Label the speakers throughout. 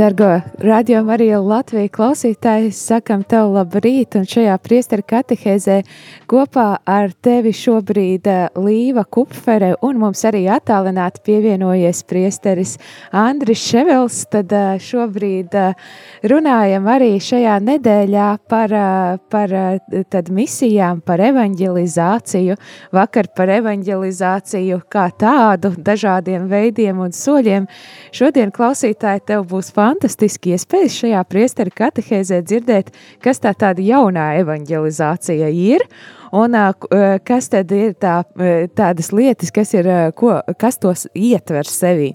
Speaker 1: Dargo radio Marija Latvija klausītāji, sakam tev labrīt, un šajā priesteru katehēzē kopā ar tevi šobrīd eh, Līva Kupfere, un mums arī attālināti pievienojies priesteris Andris Ševels, tad eh, šobrīd eh, runājam arī šajā nedēļā par, par tad misijām, par evanģelizāciju, vakar par evanģelizāciju kā tādu, dažādiem veidiem un soļiem. Šodien klausītāji tev būs fantastiski fantastiski iespējas šajā priestera katehēzē dzirdēt, kas tā tāda jaunā evanģelizācija ir, un kas tad ir tā, tādas lietas, kas, ir, ko, kas tos ietver sevī.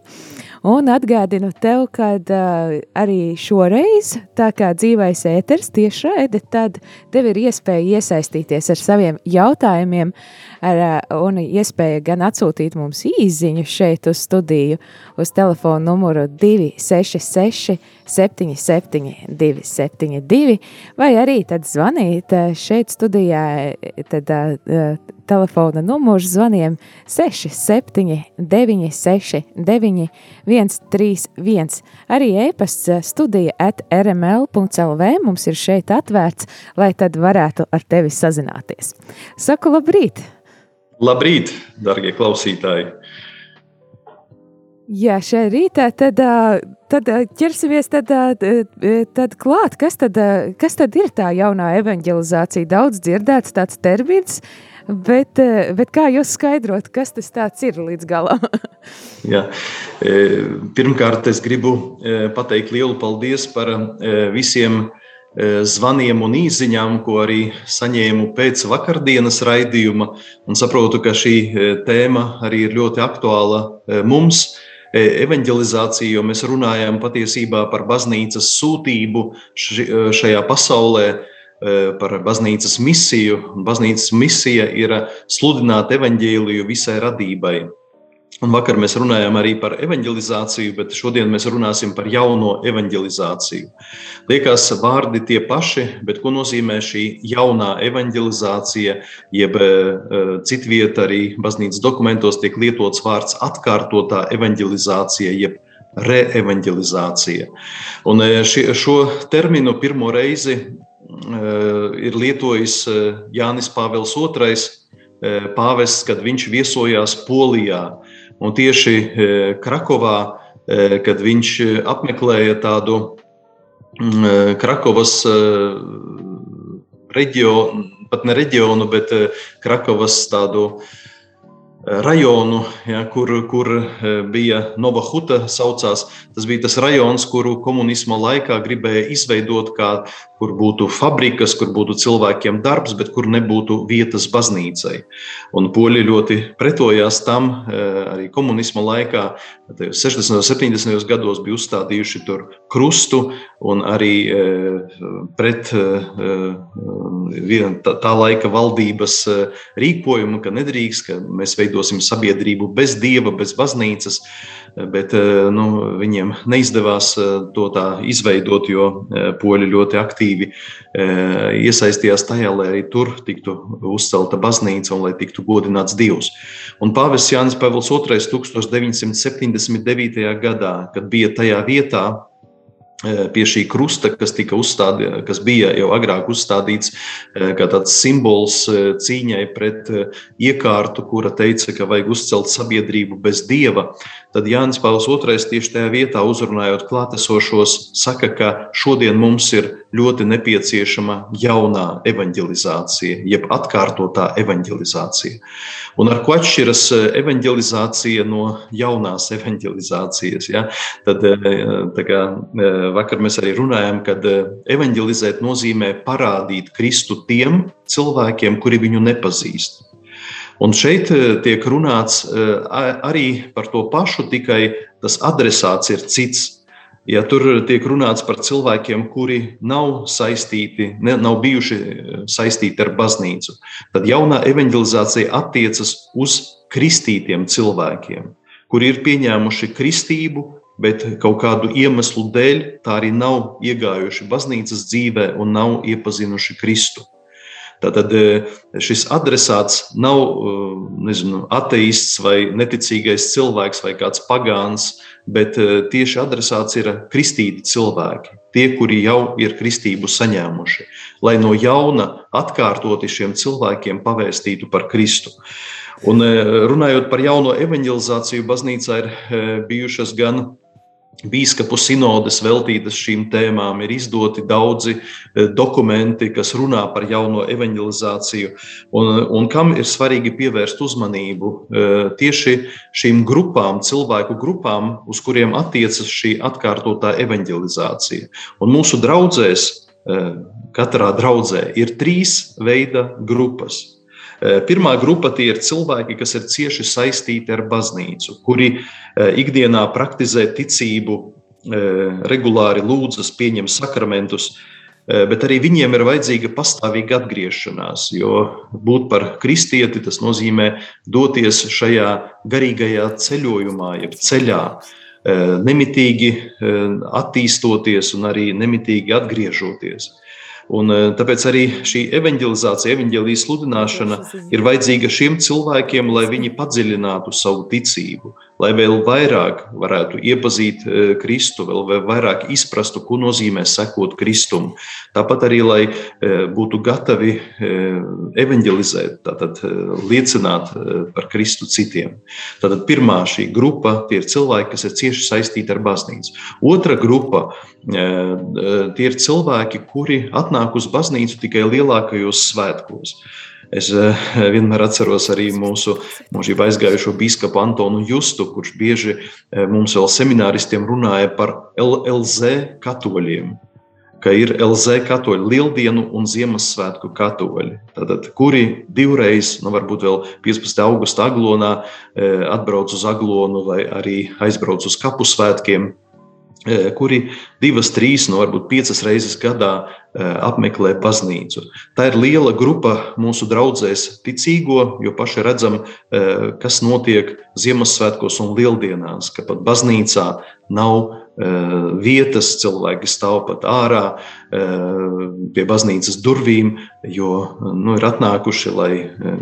Speaker 1: Un atgādinu tev, ka uh, arī šoreiz, tā kā dzīvais ēters tiešraide, tad tev ir iespēja iesaistīties ar saviem jautājumiem ar, uh, un iespēja gan atsūtīt mums īziņu šeit uz studiju uz telefonu numuru 266 77 272 vai arī tad zvanīt šeit studijā tad uh, telefona numurs zvaniem 67 969 131. Arī e-pasts studija at rml.lv mums ir šeit atvērts, lai tad varētu ar tevi sazināties. Saku labrīt!
Speaker 2: Labrīt, darbie klausītāji!
Speaker 1: Jā, šajā rītā tad, tad ķersimies tad, tad klāt. Kas tad, kas tad ir tā jaunā evanģelizācija? Daudz dzirdēts tāds termins, bet, bet kā jūs skaidrot, kas tas ir līdz galam?
Speaker 2: Jā. Pirmkārt, es gribu pateikt lielu paldies par visiem zvaniem un īsiņām, ko arī saņēmu pēc vakardienas raidījuma. Un saprotu, ka šī tēma arī ir ļoti aktuāla mums E, evanģelizāciju, jo mēs runājam patiesībā par baznīcas sūtību e, šajā pasaulē, e, par baznīcas misiju. Baznīcas misija ir sludināt evaņģēliju visai radībai. Un vakar mēs runājām arī par evanģelizāciju, bet šodien mēs runāsim par jauno evanģelizāciju. Liekas, vārdi tie paši, bet ko nozīmē šī jaunā evanģelizācija, jeb uh, citvieta arī baznīcas dokumentos tiek lietots vārds atkārtotā evanģelizācija, jeb reevanģelizācija. Un e, šo terminu pirmo reizi ir lietojis Jānis Pāvils II, pāvests, kad viņš viesojās Polijā. Un tieši Krakovā, kad viņš apmeklēja tādu mm, Krakovas reģionu, pat ne reģionu, bet Krakovas tādu rajonu, ja, kur, kur bija Nova Huta saucās. Tas bija tas rajons, kuru komunisma laikā gribēja izveidot kā kur būtu fabrikas, kur būtu cilvēkiem darbs, bet kur nebūtu vietas baznīcai. Un poļi ļoti pretojās tam eh, arī komunisma laikā. 60. un 70. gados bija uzstādījuši tur krustu un arī eh, pret tā laika valdības rīkojumu, ka nedrīkst, ka mēs veidosim sabiedrību bez dieva, bez baznīcas bet eh, nu, viņiem neizdevās eh, to tā izveidot, jo eh, poļi ļoti aktīvi iesaistījās tajā, lai arī tur tiktu uzcelta baznīca un lai tiktu godināts Dievs. Un Pāvests Jānis Pavils II 1979. gadā, kad bija tajā vietā, pie šī krusta, kas, uzstādī, kas bija jau agrāk uzstādīts kā tāds simbols cīņai pret iekārtu, kura teica, ka vajag uzcelt sabiedrību bez dieva tad Jānis Pāvils II tieši tajā vietā uzrunājot klātesošos, saka, ka šodien mums ir ļoti nepieciešama jaunā evanģelizācija, jeb atkārtotā evanģelizācija. Un ar ko atšķiras eh, evanģelizācija no jaunās evanģelizācijas? Ja? Tad, eh, kā, eh, vakar mēs arī runājām, ka evanģelizēt nozīmē parādīt Kristu tiem cilvēkiem, kuri viņu nepazīst. Un šeit tiek runāts arī par to pašu, tikai tas adresāts ir cits. Ja tur tiek runāts par cilvēkiem, kuri nav saistīti, ne, nav bijuši eh, saistīti ar baznīcu, tad jaunā evanģelizācija attiecas uz kristītiem cilvēkiem, kuri ir pieņēmuši kristību bet kaut kādu iemeslu dēļ tā arī nav iegājuši baznīcas dzīvē un nav iepazinuši Kristu. Tātad e, šis adresāts nav e, nezinu, ateists vai neticīgais cilvēks vai kāds pagāns, bet e, tieši adresāts ir kristīti cilvēki, tie, kuri jau ir kristību saņēmuši, lai no jauna atkārtoti šiem cilvēkiem pavēstītu par Kristu. Un runājot par jauno evanģelizāciju, baznīcā ir bijušas gan Bīskapu sinodes veltītas šīm tēmām ir izdoti daudzi e, dokumenti, kas runā par jauno evanģelizāciju, un, un kam ir svarīgi pievērst uzmanību e, tieši šīm grupām, cilvēku grupām, uz kuriem attiecas šī atkārtotā evanģelizācija. Un mūsu draudzēs, e, katrā draudzē, ir trīs veida grupas. Eh, pirmā grupa tie ir cilvēki, kas ir cieši saistīti ar baznīcu, kuri eh, ikdienā praktizē ticību, eh, regulāri lūdzas, pieņem sakramentus, bet arī viņiem ir vajadzīga pastāvīga atgriešanās, jo būt par kristieti tas nozīmē doties šajā garīgajā ceļojumā, jeb ceļā, nemitīgi attīstoties un arī nemitīgi atgriežoties. Un, eh, tāpēc arī šī evanģelizācija, evanģēlijas sludināšana ir vajadzīga šiem cilvēkiem, lai viņi padziļinātu savu ticību, lai vēl vairāk varētu iepazīt eh, Kristu, vēl vairāk izprastu, ko nozīmē sekot Kristum. Tāpat arī, lai eh, būtu gatavi evanģelizēt, tātad liecināt par Kristu citiem. Tātad pirmā šī grupa tie ir cilvēki, kas ir cieši saistīti ar baznīcu. Otra grupa tie ir cilvēki, kuri atnāk uz baznīcu tikai lielākajos svētkos. Es eh, vienmēr atceros arī mūsu mūžībā aizgājušo biskupu Antonu Justu, kurš bieži eh, mums vēl semināristiem runāja par LLZ katoļiem ka ir LZ katoļi, Lieldienu un Ziemassvētku katoļi, tātad, kuri divreiz, nu, varbūt vēl 15. augusta aglonā, eh, atbrauc uz aglonu vai arī aizbrauc uz kapu svētkiem, kuri divas, trīs, no nu, varbūt piecas reizes gadā apmeklē baznīcu. Tā ir liela grupa mūsu draugzēs ticīgo, jo paši redzam, kas notiek Ziemassvētkos un Lieldienās, ka pat baznīcā nav vietas, cilvēki stāv pat ārā pie baznīcas durvīm, jo nu, ir atnākuši, lai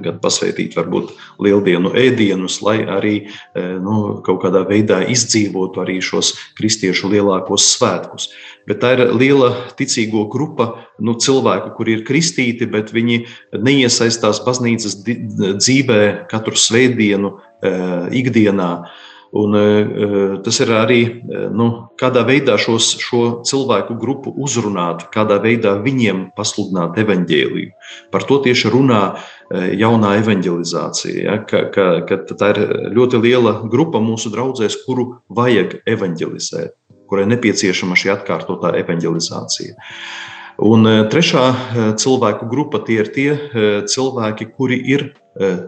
Speaker 2: gan pasveitītu varbūt lieldienu ēdienus, lai arī nu, kaut kādā veidā izdzīvotu arī šos kristiešu lielākos svētkus. Bet tā ir liela ticīgo grupa nu, cilvēku, kuri ir kristīti, bet viņi neiesaistās baznīcas dzīvē katru svētdienu, ikdienā. Un, uh, tas ir arī uh, nu, kādā veidā šos, šo cilvēku grupu uzrunāt, kādā veidā viņiem pasludināt evaņģēliju. Par to tieši runā jaunā evanģelizācija. Ja, ka, ka, ka tā ir ļoti liela grupa mūsu draugzēs, kuru vajag evanģelizēt, kurai nepieciešama šī atkārtotā evanģelizācija. Un trešā cilvēku grupa tie ir tie cilvēki, kuri ir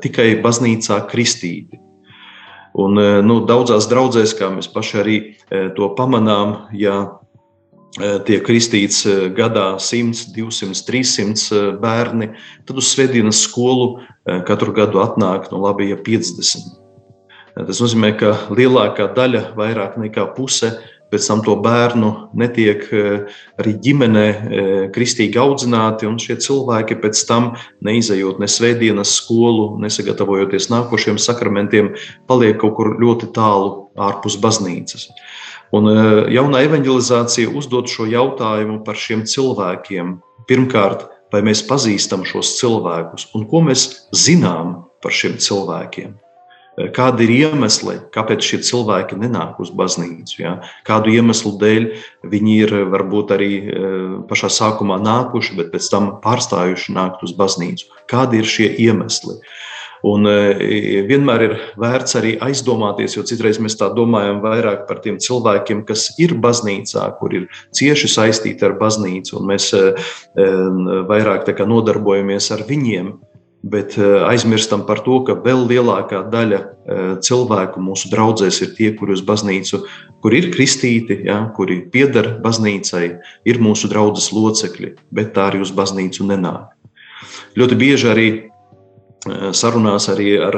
Speaker 2: tikai baznīcā kristīti Un, e, nu, daudzās draudzēs, kā mēs paši arī e, to pamanām, ja e, tiek kristīts gadā 100, 200, 300 bērni, tad uz Svētdienas skolu katru gadu atnāk no nu, labi, ja 50. Tas nozīmē, ka lielākā daļa, vairāk nekā puse, pēc tam to bērnu netiek eh, arī ģimenē eh, kristīgi audzināti, un šie cilvēki pēc tam, neizejot ne svētdienas skolu, nesagatavojoties nākošiem sakramentiem, paliek kaut kur ļoti tālu ārpus baznīcas. Un eh, jaunā evanģelizācija uzdod šo jautājumu par šiem cilvēkiem. Pirmkārt, vai mēs pazīstam šos cilvēkus un ko mēs zinām par šiem cilvēkiem? Kādi ir iemesli, kāpēc šie cilvēki nenāk uz baznīcu? Ja? Kādu iemeslu dēļ viņi ir varbūt arī e, pašā sākumā nākuši, bet pēc tam pārstājuši nākt uz baznīcu? Kādi ir šie iemesli? Un vienmēr ir vērts arī aizdomāties, jo citreiz mēs tā domājam vairāk par tiem cilvēkiem, kas ir baznīcā, kur ir cieši saistīti ar baznīcu, un mēs vairāk nodarbojamies ar viņiem bet eh, aizmirstam par to, ka vēl lielākā daļa eh, cilvēku mūsu draugzēs ir tie, kuri uz baznīcu, kur ir kristīti, ja, kuri pieder baznīcai, ir mūsu draudzes locekļi, bet tā arī uz baznīcu nenāk. Ļoti bieži arī sarunās arī ar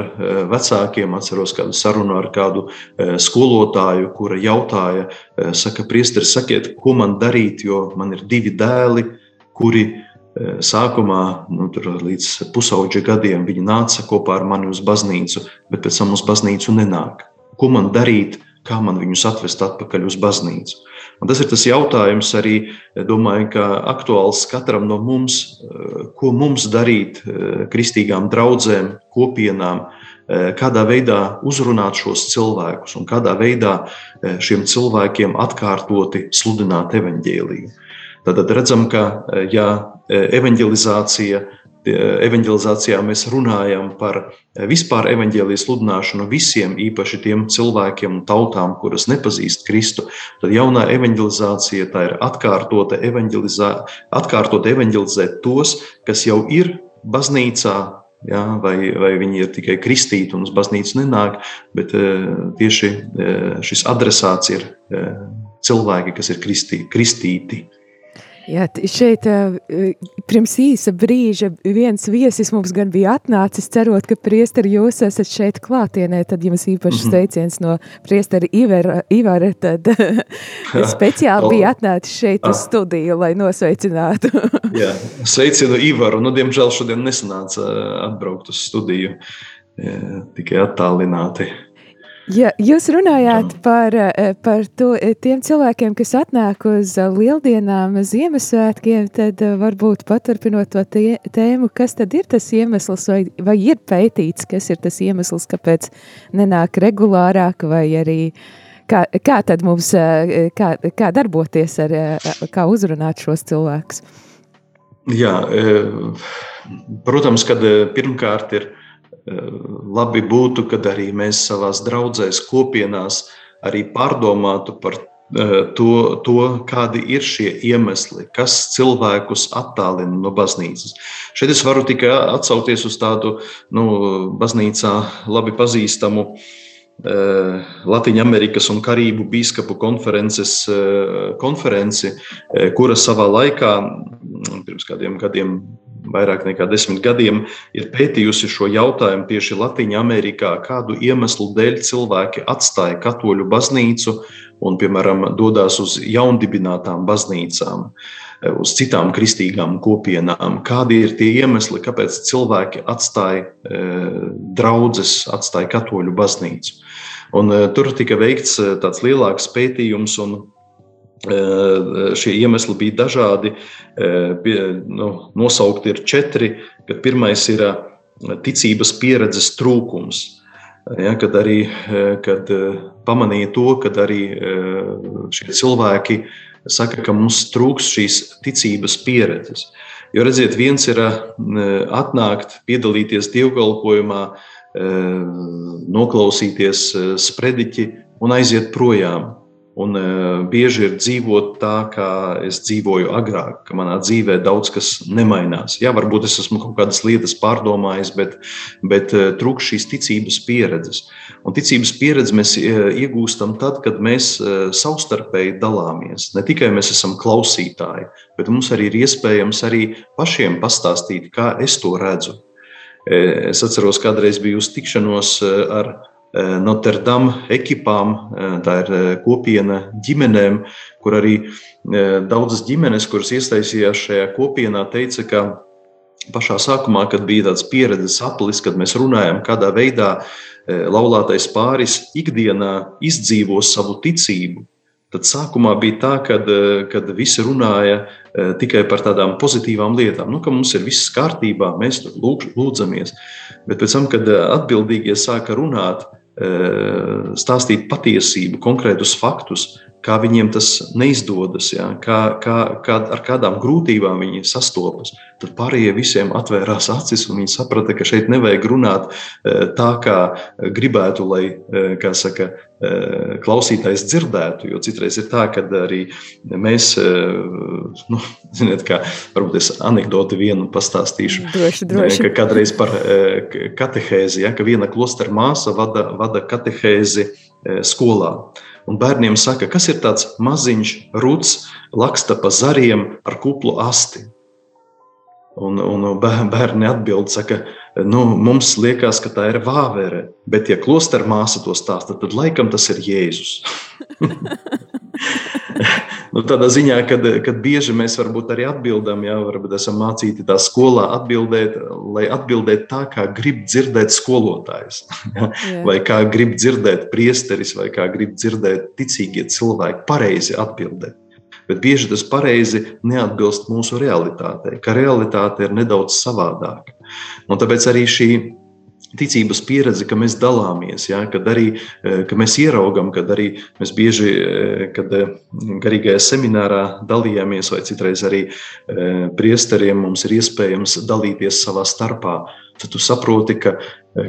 Speaker 2: vecākiem. Atceros kādu sarunu ar kādu skolotāju, kura jautāja, saka, priesteri, sakiet, ko man darīt, jo man ir divi dēli, kuri sākumā, nu, līdz pusaudža gadiem, viņi nāca kopā ar mani uz baznīcu, bet pēc tam uz baznīcu nenāk. Ko man darīt, kā man viņus atvest atpakaļ uz baznīcu? Un tas ir tas jautājums arī, domāju, ka aktuāls katram no mums, ko mums darīt kristīgām draudzēm, kopienām, kādā veidā uzrunāt šos cilvēkus un kādā veidā šiem cilvēkiem atkārtoti sludināt evaņģēliju. Tad redzam, ka ja evanģelizācija evanģelizācijā mēs runājam par vispār evanģēlijas sludināšanu visiem, īpaši tiem cilvēkiem un tautām, kuras nepazīst Kristu, tad jaunā evanģelizācija tā ir atkārtota, evanģelizā, atkārtot evanģelizēt tos, kas jau ir baznīcā, ja, vai, vai viņi ir tikai kristīti un uz baznīcu nenāk, bet tieši šis adresāts ir cilvēki, kas ir kristī, kristīti.
Speaker 1: Jā, šeit pirms īsa brīža viens viesis mums gan bija atnācis, cerot, ka priesteri jūs esat šeit klātienē, tad jums īpaši mhm. sveiciens no priesteri Ivara, Ivara tad speciāli bija atnācis šeit uz studiju, lai nosveicinātu.
Speaker 2: Jā, sveicinu Ivaru, nu, diemžēl šodien nesanāca atbraukt uz studiju, tikai attālināti.
Speaker 1: Ja, jūs runājāt par, eh, par to, eh, tiem cilvēkiem, kas atnāk uz eh, lieldienām, Ziemassvētkiem, tad varbūt paturpinot to tie, tēmu, kas tad ir tas iemesls, vai, vai ir pētīts, kas ir tas iemesls, kāpēc nenāk regulārāk, vai arī kā, kā tad mums, kā, kā darboties ar, kā uzrunāt šos cilvēkus?
Speaker 2: Jā, protams, kad pirmkārt ir labi būtu, kad arī mēs savās draudzēs, kopienās arī pārdomātu par e, to, to, kādi ir šie iemesli, kas cilvēkus attālina no baznīcas. Šeit es varu tikai atsaukties uz tādu nu, baznīcā labi pazīstamu e, Latvijas Amerikas un Karību biskupu konferences e, konferenci, kura savā laikā, pirms kādiem gadiem, vairāk nekā desmit gadiem ir pētījusi šo jautājumu tieši Latvijā, Amerikā, kādu iemeslu dēļ cilvēki atstāja katoļu baznīcu un, piemēram, dodas uz jaundibinātām baznīcām, uz citām kristīgām kopienām. Kādi ir tie iemesli, kāpēc cilvēki atstāja e, draugus, atstāja katoļu baznīcu? Un, e, tur tika veikts e, tāds lielāks pētījums, un Šie iemesli bija dažādi. Nu, nosaukti ir četri. Pirmais ir ticības pieredzes trūkums. Ja, kad arī kad pamanīja to, ka arī šie cilvēki saka, ka mums trūks šīs ticības pieredzes. Jo redziet, viens ir atnākt, piedalīties dievkalpojumā, noklausīties sprediķi un aiziet projām. Un uh, bieži ir dzīvot tā, kā es dzīvoju agrāk, ka manā dzīvē daudz kas nemainās. Jā, varbūt es esmu kaut kādas lietas pārdomājis, bet, bet uh, trūkst šīs ticības pieredzes. Un ticības pieredzi mēs uh, iegūstam tad, kad mēs savstarpēji dalāmies. Ne tikai mēs esam klausītāji, bet mums arī ir iespējams arī pašiem pastāstīt, kā es to redzu. Es atceros, kādreiz biju uz tikšanos ar Eh, Notre Dame ekipām. Eh, tā ir eh, kopiena ģimenēm, kur arī daudzas ģimenes, kuras iesaistījās šajā kopienā, teica, ka pašā sākumā, kad bija tāds pieredzes aplis, kad mēs runājam, kādā veidā laulātais pāris ikdienā izdzīvo savu ticību, Tad sākumā bija tā, kad, kad visi runāja tikai par tādām pozitīvām lietām, nu, ka mums ir viss kārtībā, mēs lūdz, lūdzamies. Bet pēc tam, kad atbildīgie sāka runāt, stāstīt patiesību, konkrētus faktus, kā viņiem tas neizdodas, ja, kā, kā, kā, ar kādām grūtībām viņi sastopas. Tad pārējie visiem atvērās acis, un viņi saprata, ka šeit nevajag runāt tā, kā gribētu, lai kā saka, klausītājs dzirdētu. Jo citreiz ir tā, ka arī mēs, nu, ziniet, kā varbūt es anekdoti vienu pastāstīšu.
Speaker 1: Droši, droši.
Speaker 2: Ka kādreiz par katehēzi, ja, ka viena klostera māsa vada, vada katehēzi skolā. Un bērniem saka, kas ir tāds maziņš ruds, laksta pa zariem ar kuplu asti. Un, un bērni atbild, saka, nu, mums liekas, ka tā ir vāvere, bet, ja klostera māsa to stāsta, tad laikam tas ir Jēzus. nu, tādā ziņā, kad, kad bieži mēs varbūt arī atbildam, jā, varbūt esam mācīti tā skolā atbildēt, lai atbildētu tā, kā grib dzirdēt skolotājs, jā, vai kā grib dzirdēt priesteris, vai kā grib dzirdēt ticīgie cilvēki pareizi atbildēt. Bet bieži tas pareizi neatbilst mūsu realitātei, ka realitāte ir nedaudz savādāka. Un tāpēc arī šī ticības pieredze, ka mēs dalāmies, ja, kad arī e, ka mēs ieraugām, kad arī mēs bieži, e, kad e, garīgajā seminārā dalījāmies, vai citreiz arī priesteriem mums ir iespējams dalīties savā starpā tad tu saproti, ka,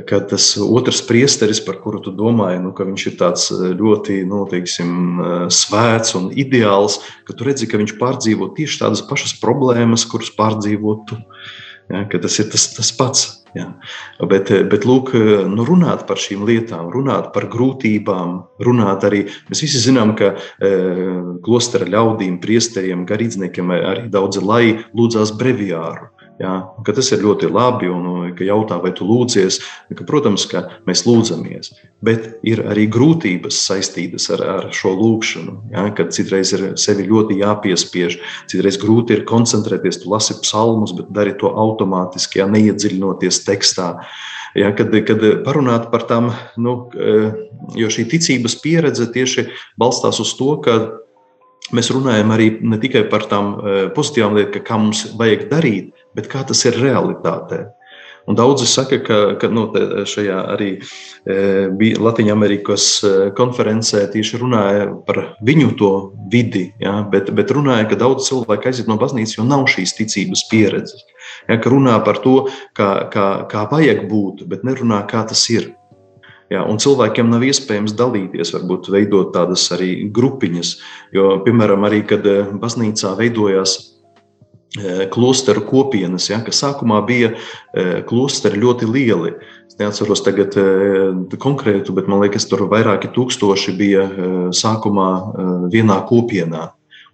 Speaker 2: ka tas otrs priesteris, par kuru tu domāji, nu, viņš ir tāds ļoti nu, teiksim, svēts un ideāls, ka tu redzi, ka viņš pārdzīvo tieši tādas pašas problēmas, kuras pārdzīvo tu. Ja, tas ir tas, tas pats. Ja. Bet, bet lūk, nu, runāt par šīm lietām, runāt par grūtībām, runāt arī. Mēs visi zinām, ka e, klostera ļaudīm, priesteriem, garīdzniekiem arī daudzi lai lūdzās breviāru. Ja, tas ir ļoti labi, un ka jautā, vai tu lūdzies. Ka, protams, ka mēs lūdzamies, bet ir arī grūtības saistītas ar, ar šo lūgšanu. Ja, kad citreiz ir sevi ļoti jāpiespiež, citreiz grūti ir koncentrēties. Tu lasi psalmus, bet dari to automātiski, ja neiedziļinoties tekstā. Ja, kad, kad parunāt par tām, nu, jo šī ticības pieredze tieši balstās uz to, ka mēs runājam arī ne tikai par tām pozitīvām lietām, kā mums vajag darīt, bet kā tas ir realitātē. Un daudzi saka, ka, ka nu, šajā arī e, Latvijas Amerikas e, konferencē tieši runāja par viņu to vidi, ja, bet, bet runāja, ka daudz cilvēku aiziet no baznīcas, jo nav šīs ticības pieredzes. Ja, runā par to, kā, kā, kā vajag būt, bet nerunā, kā tas ir. Ja, un cilvēkiem nav iespējams dalīties, varbūt veidot tādas arī grupiņas. Jo, piemēram, arī kad e, baznīcā veidojās Eh, klosteru kopienas, ja, kas sākumā bija eh, klosteri ļoti lieli. Es neatceros tagad eh, konkrētu, bet man liekas, tur vairāki tūkstoši bija sākumā vienā kopienā.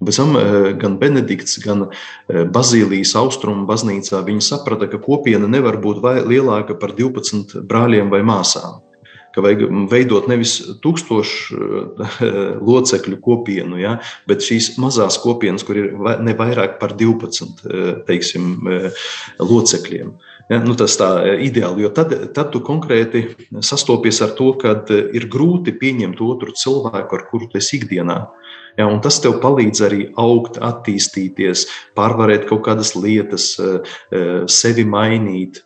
Speaker 2: Pēc tam gan Benedikts, gan Bazīlijas austrumu baznīcā viņi saprata, ka kopiena nevar būt lielāka par 12 brāļiem vai māsām ka vajag veidot nevis tūkstošu eh, locekļu kopienu, ja, bet šīs mazās kopienas, kur ir ne vairāk par 12 eh, teiksim, eh, locekļiem. Ja, nu tas tā ideāli, jo tad, tad tu konkrēti sastopies ar to, ka ir grūti pieņemt otru cilvēku, ar kuru tu esi ikdienā. Ja, tas tev palīdz arī augt, attīstīties, pārvarēt kaut kādas lietas, sevi mainīt.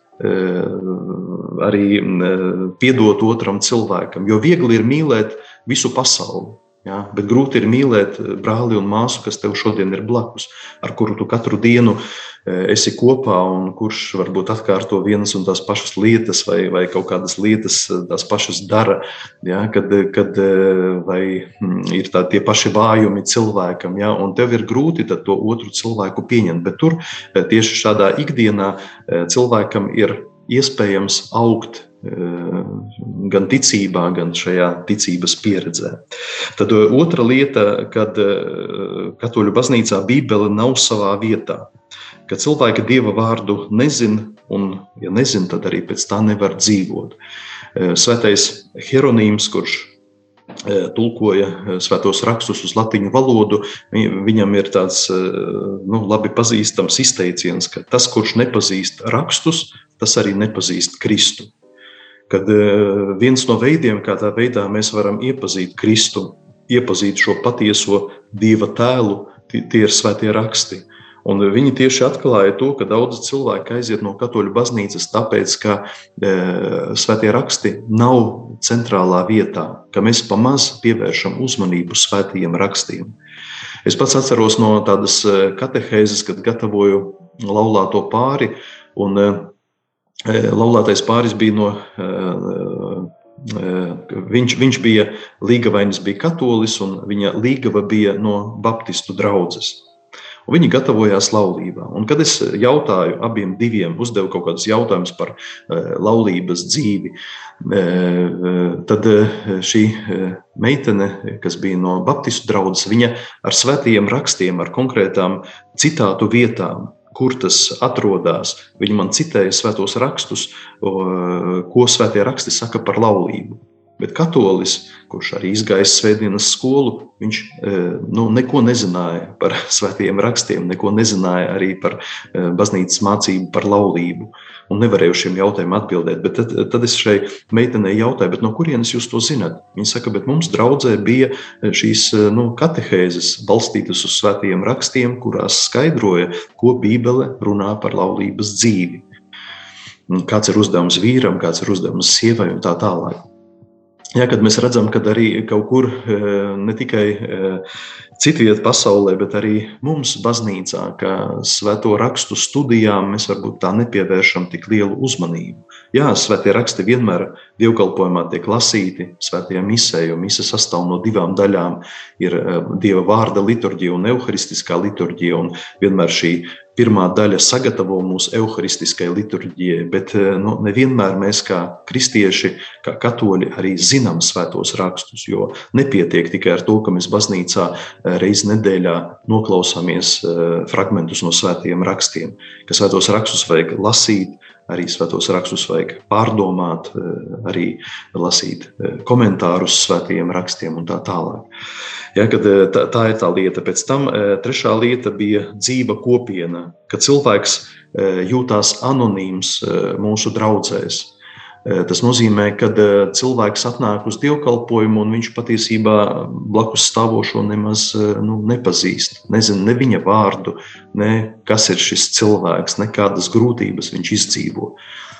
Speaker 2: Eh, arī eh, piedot otram cilvēkam. Jo viegli ir mīlēt visu pasauli. Ja, bet grūti ir mīlēt brāli un māsu, kas tev šodien ir blakus, ar kuru tu katru dienu e, esi kopā un kurš varbūt atkārto vienas un tās pašas lietas, vai, vai kaut kādas lietas tās pašas dara. Ja, kad, kad mm, ir tā, tie paši vājumi cilvēkam, ja, un tev ir grūti to otru cilvēku pieņemt. Bet tur tieši šādā ikdienā cilvēkam ir iespējams augt Eh, gan ticībā, gan šajā ticības pieredzē. Tad eh, otra lieta, kad eh, katoļu baznīcā Bībele nav savā vietā. Kad cilvēki dieva vārdu nezina, un, ja nezina, tad arī pēc tā nevar dzīvot. Svētais Hieronīms, kurš tulkoja svētos rakstus uz latviešu valodu, viņam ir tāds nu, labi pazīstams izteiciens, ka tas, kurš nepazīst rakstus, tas arī nepazīst Kristu kad eh, viens no veidiem, kā tā veidā mēs varam iepazīt Kristu, iepazīt šo patieso Dieva tēlu, tie, ir svētie raksti. Un viņi tieši atklāja to, ka daudzi cilvēki aiziet no katoļu baznīcas, tāpēc, ka e, svētie raksti nav centrālā vietā, ka mēs pamaz pievēršam uzmanību svētajiem rakstiem. Es pats atceros no tādas eh, katehēzes, kad gatavoju laulāto pāri, un Laulātais pāris bija no. Viņš, viņš bija līgavainis, bija katolis, un viņa līgava bija no Baptistu draugas. Un viņi gatavojās laulībā. Un, kad es jautāju abiem diviem, uzdevu kaut kādus jautājumus par laulības dzīvi, tad šī meitene, kas bija no Baptistu draugas, viņa ar svētajiem rakstiem, ar konkrētām citātu vietām kur tas atrodas. Viņi man citēja svētos rakstus, ko svētie raksti saka par laulību. Bet katolis, kurš arī izgājis svētdienas skolu, viņš e, nu, neko nezināja par svētajiem rakstiem, neko nezināja arī par e, baznīcas mācību par laulību un nevarēju šiem jautājumiem atbildēt. Bet tad, tad es šai meitenei jautāju, no kurienes jūs to zinat? Viņa saka, bet mums draudzē bija šīs nu, katehēzes balstītas uz svētajiem rakstiem, kurās skaidroja, ko Bībele runā par laulības dzīvi. Kāds ir uzdevums vīram, kāds ir uzdevums sievai un tā tālāk. Jā, kad mēs redzam, ka arī kaut kur ne tikai citviet pasaulē, bet arī mums, baznīcā, ka svēto rakstu studijām mēs varbūt tā nepievēršam tik lielu uzmanību. Jā, svētie raksti vienmēr dievkalpojumā tiek lasīti svētajā misē, jo mise sastāv no divām daļām. Ir eh, dieva vārda liturģija un evaharistiskā liturģija, un vienmēr šī pirmā daļa sagatavo mūsu evaharistiskai liturģijai, bet eh, nu, nevienmēr mēs kā kristieši, kā katoļi arī zinām svētos rakstus, jo nepietiek tikai ar to, ka mēs baznīcā eh, reizi nedēļā noklausāmies fragmentus no svētajiem rakstiem, ka svētos rakstus vajag lasīt, arī svētos rakstus vajag pārdomāt, eh, arī lasīt eh, komentārus svētajiem rakstiem un tā tālāk. Ja, kad, eh, tā, tā ir tā lieta. Pēc tam trešā lieta bija dzīva kopiena, kad cilvēks jūtās anonīms mūsu draudzēs. Eh, tas nozīmē, ka eh, cilvēks atnāk uz dievkalpojumu, un viņš patiesībā blakus stāvošo nemaz eh, nu, nepazīst. Nezina ne viņa vārdu, ne kas ir šis cilvēks, ne kādas grūtības viņš izdzīvo.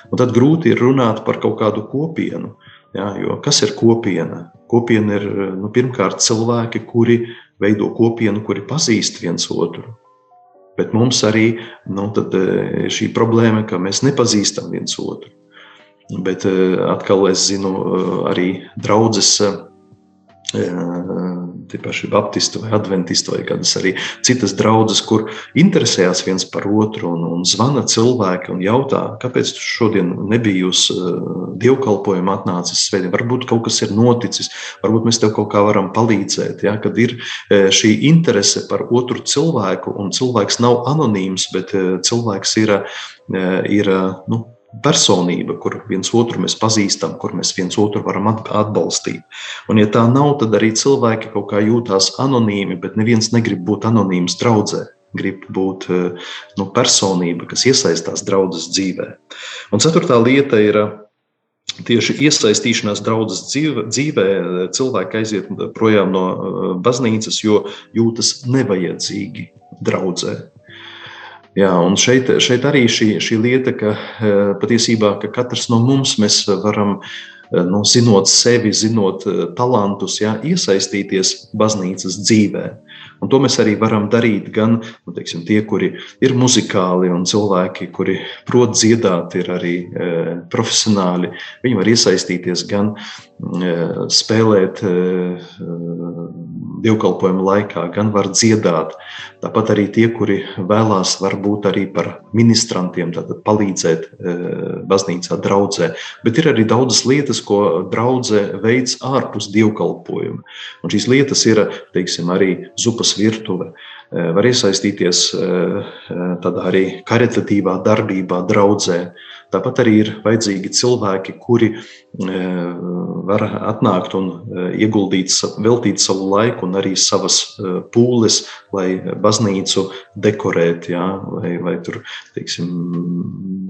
Speaker 2: Un tad grūti ir runāt par kaut kādu kopienu. Ja, kas ir kopiena? Kopiena ir nu, pirmkārt cilvēki, kuri veido kopienu, kuri pazīst viens otru. Bet mums arī nu, šī problēma, ka mēs nepazīstam viens otru. Bet eh, atkal es zinu eh, arī draudzes eh, tie paši baptisti vai adventisti vai kādas arī citas draudzes, kur interesējas viens par otru un, un zvana cilvēki un jautā, kāpēc tu šodien nebija uz dievkalpojumu atnācis svētdien, varbūt kaut kas ir noticis, varbūt mēs tev kaut kā varam palīdzēt, ja, kad ir šī interese par otru cilvēku un cilvēks nav anonīms, bet cilvēks ir, ir nu, personība, kur viens otru mēs pazīstam, kur mēs viens otru varam atbalstīt. Un, ja tā nav, tad arī cilvēki kaut kā jūtās anonīmi, bet neviens negrib būt anonīms draudzē. Grib būt eh, nu, personība, kas iesaistās draudzes dzīvē. Un ceturtā lieta ir eh, tieši iesaistīšanās draudzes dzīvē, dzīvē. Cilvēki aiziet projām no eh, baznīcas, jo jūtas nevajadzīgi draudzē. Jā, un šeit, šeit arī šī, šī lieta, ka eh, patiesībā ka katrs no mums varam, eh, nu, zinot sevi, zinot eh, talantus, jā, iesaistīties baznīcas dzīvē. Un to mēs arī varam darīt gan nu, teiksim, tie, kuri ir muzikāli, un cilvēki, kuri prot dziedāt, ir arī e, profesionāli. Viņi var iesaistīties gan e, spēlēt e, dievkalpojuma laikā, gan var dziedāt. Tāpat arī tie, kuri vēlās, varbūt arī par ministrantiem, tātad palīdzēt baznīcā, draudzē. Bet ir arī daudzas lietas, ko draudzē veids ārpus dievkalpojuma. Un šīs lietas ir, teiksim, arī zupas virtuve, eh, var iesaistīties eh, tādā arī karitatīvā darbībā, draudzē. Tāpat arī ir vajadzīgi cilvēki, kuri var atnākt un ieguldīt, veltīt savu laiku un arī savas pūles, lai baznīcu dekorētu, ja, vai, vai tur, teiksim,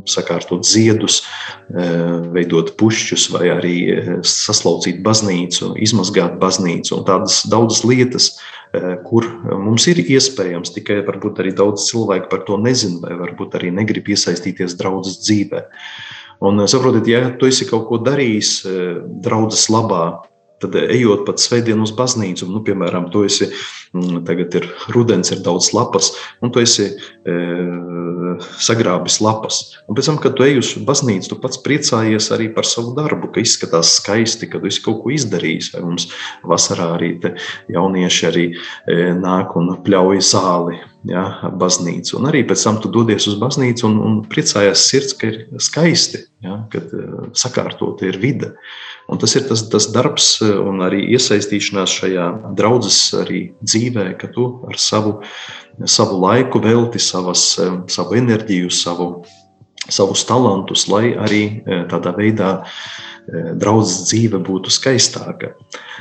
Speaker 2: sakārtot ziedus, veidot pušķus, vai arī saslaucīt baznīcu, izmazgāt baznīcu un tādas daudzas lietas, kur mums ir iespējams, tikai varbūt arī daudz cilvēku par to nezina, vai varbūt arī negrib iesaistīties draudzes dzīvē. Un eh, saprotiet, ja tu esi kaut ko darījis draudzes labā, tad ejot pat svētdienu uz baznīcu, nu, piemēram, tu esi, mm, tagad ir rudens, ir daudz lapas, un tu esi e, sagrābis lapas. Un pēc tam, kad tu ej uz baznīcu, tu pats priecājies arī par savu darbu, ka izskatās skaisti, ka tu esi kaut ko izdarījis. Vai mums vasarā arī jaunieši arī e, nāk un pļauj zāli ja, baznīcu. Un arī pēc tam tu dodies uz baznīcu un, un priecājies sirds, ka ir skaisti, ja, kad sakārtot ir vide. Un tas ir tas, tas darbs un arī iesaistīšanās šajā draudzes arī dzīvē, ka tu ar savu, savu laiku velti savas, savu enerģiju, savu, savus talantus, lai arī tādā veidā draudzes dzīve būtu skaistāka.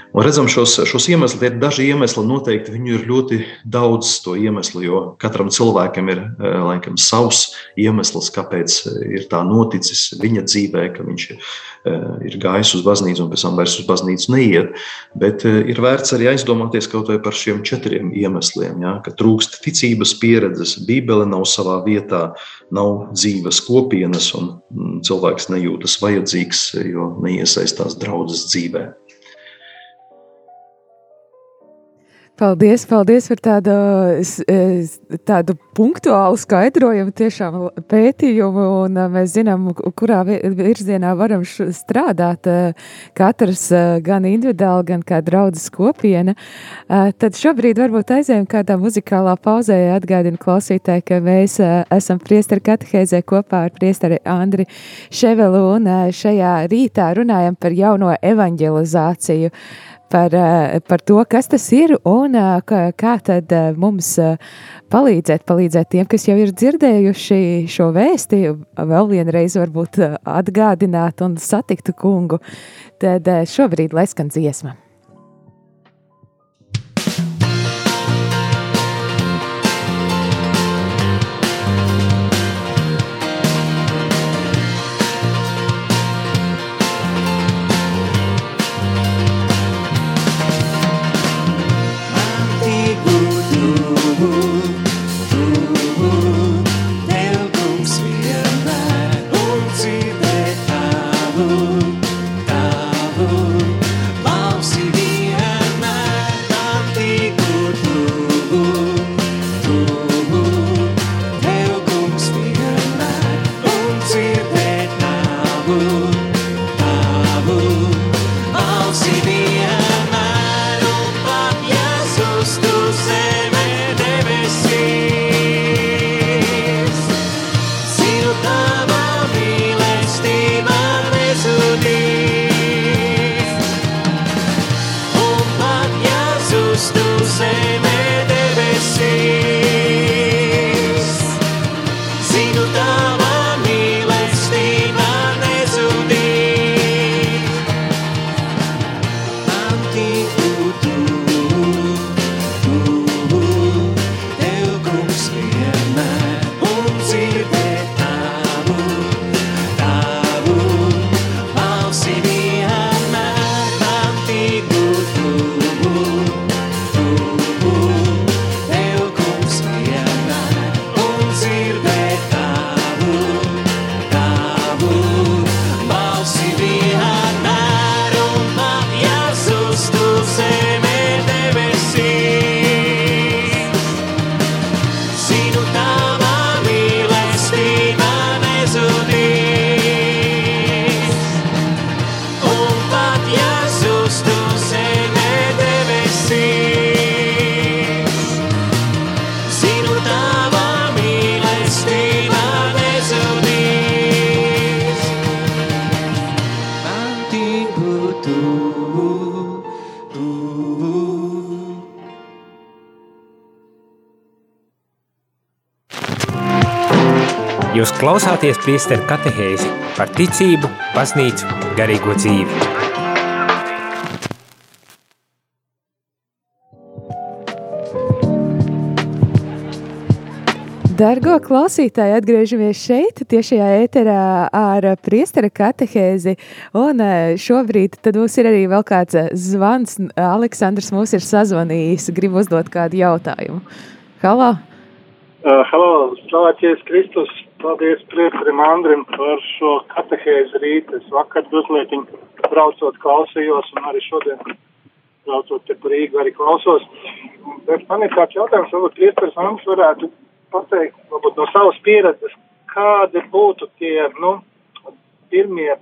Speaker 2: Un redzam, šos, šos iemeslus, ir daži iemesli, noteikti viņu ir ļoti daudz to iemeslu, jo katram cilvēkam ir eh, laikam savs iemesls, kāpēc eh, ir tā noticis viņa dzīvē, ka viņš ir, eh, gājis uz baznīcu un pēc tam vairs uz baznīcu neiet. Bet ir vērts arī aizdomāties kaut vai par šiem četriem iemesliem, ja, ka trūkst ticības pieredzes, bībele nav savā vietā, nav dzīves kopienas un mm, cilvēks nejūtas vajadzīgs, jo neiesaistās draudzes dzīvē.
Speaker 3: Paldies, paldies par tādu, tādu punktuālu skaidrojumu, tiešām pētījumu, un mēs zinām, kurā virzienā varam strādāt, katrs gan individuāli, gan kā draudzes kopiena. Tad šobrīd varbūt aizējām kādā muzikālā pauzē, atgādinu klausītāji, ka mēs esam priesteri katehēzē kopā ar priesteri Andri Ševelu, un šajā rītā runājam par jauno evanģelizāciju par, eh, par to, kas tas ir un eh, kā tad eh, mums palīdzēt, palīdzēt tiem, kas jau ir dzirdējuši šo vēsti, vēl vienreiz varbūt atgādināt un satiktu kungu. Tad šobrīd lai skan dziesma.
Speaker 4: Klausāties priesteru katehēzi par ticību, baznīcu, garīgo dzīvi.
Speaker 3: Dargo klausītāji, atgriežamies šeit, tiešajā ēterā ar priestera katehēzi, un eh, šobrīd tad mums ir arī vēl kāds zvans. Aleksandrs mūs ir sazvanījis, grib uzdot kādu jautājumu. Halo!
Speaker 5: Uh, halo, slavēties Kristus! Paldies priekšsakam Andrim par šo katehēzi rīt. Es vakar drusmētiņu braucot klausījos un arī šodien braucot te par Rīgu arī klausos. Bet man ir kāds jautājums, varbūt priekšsakam Andris varētu pateikt, varbūt no savas pieredzes, kādi būtu tie, nu, pirmie,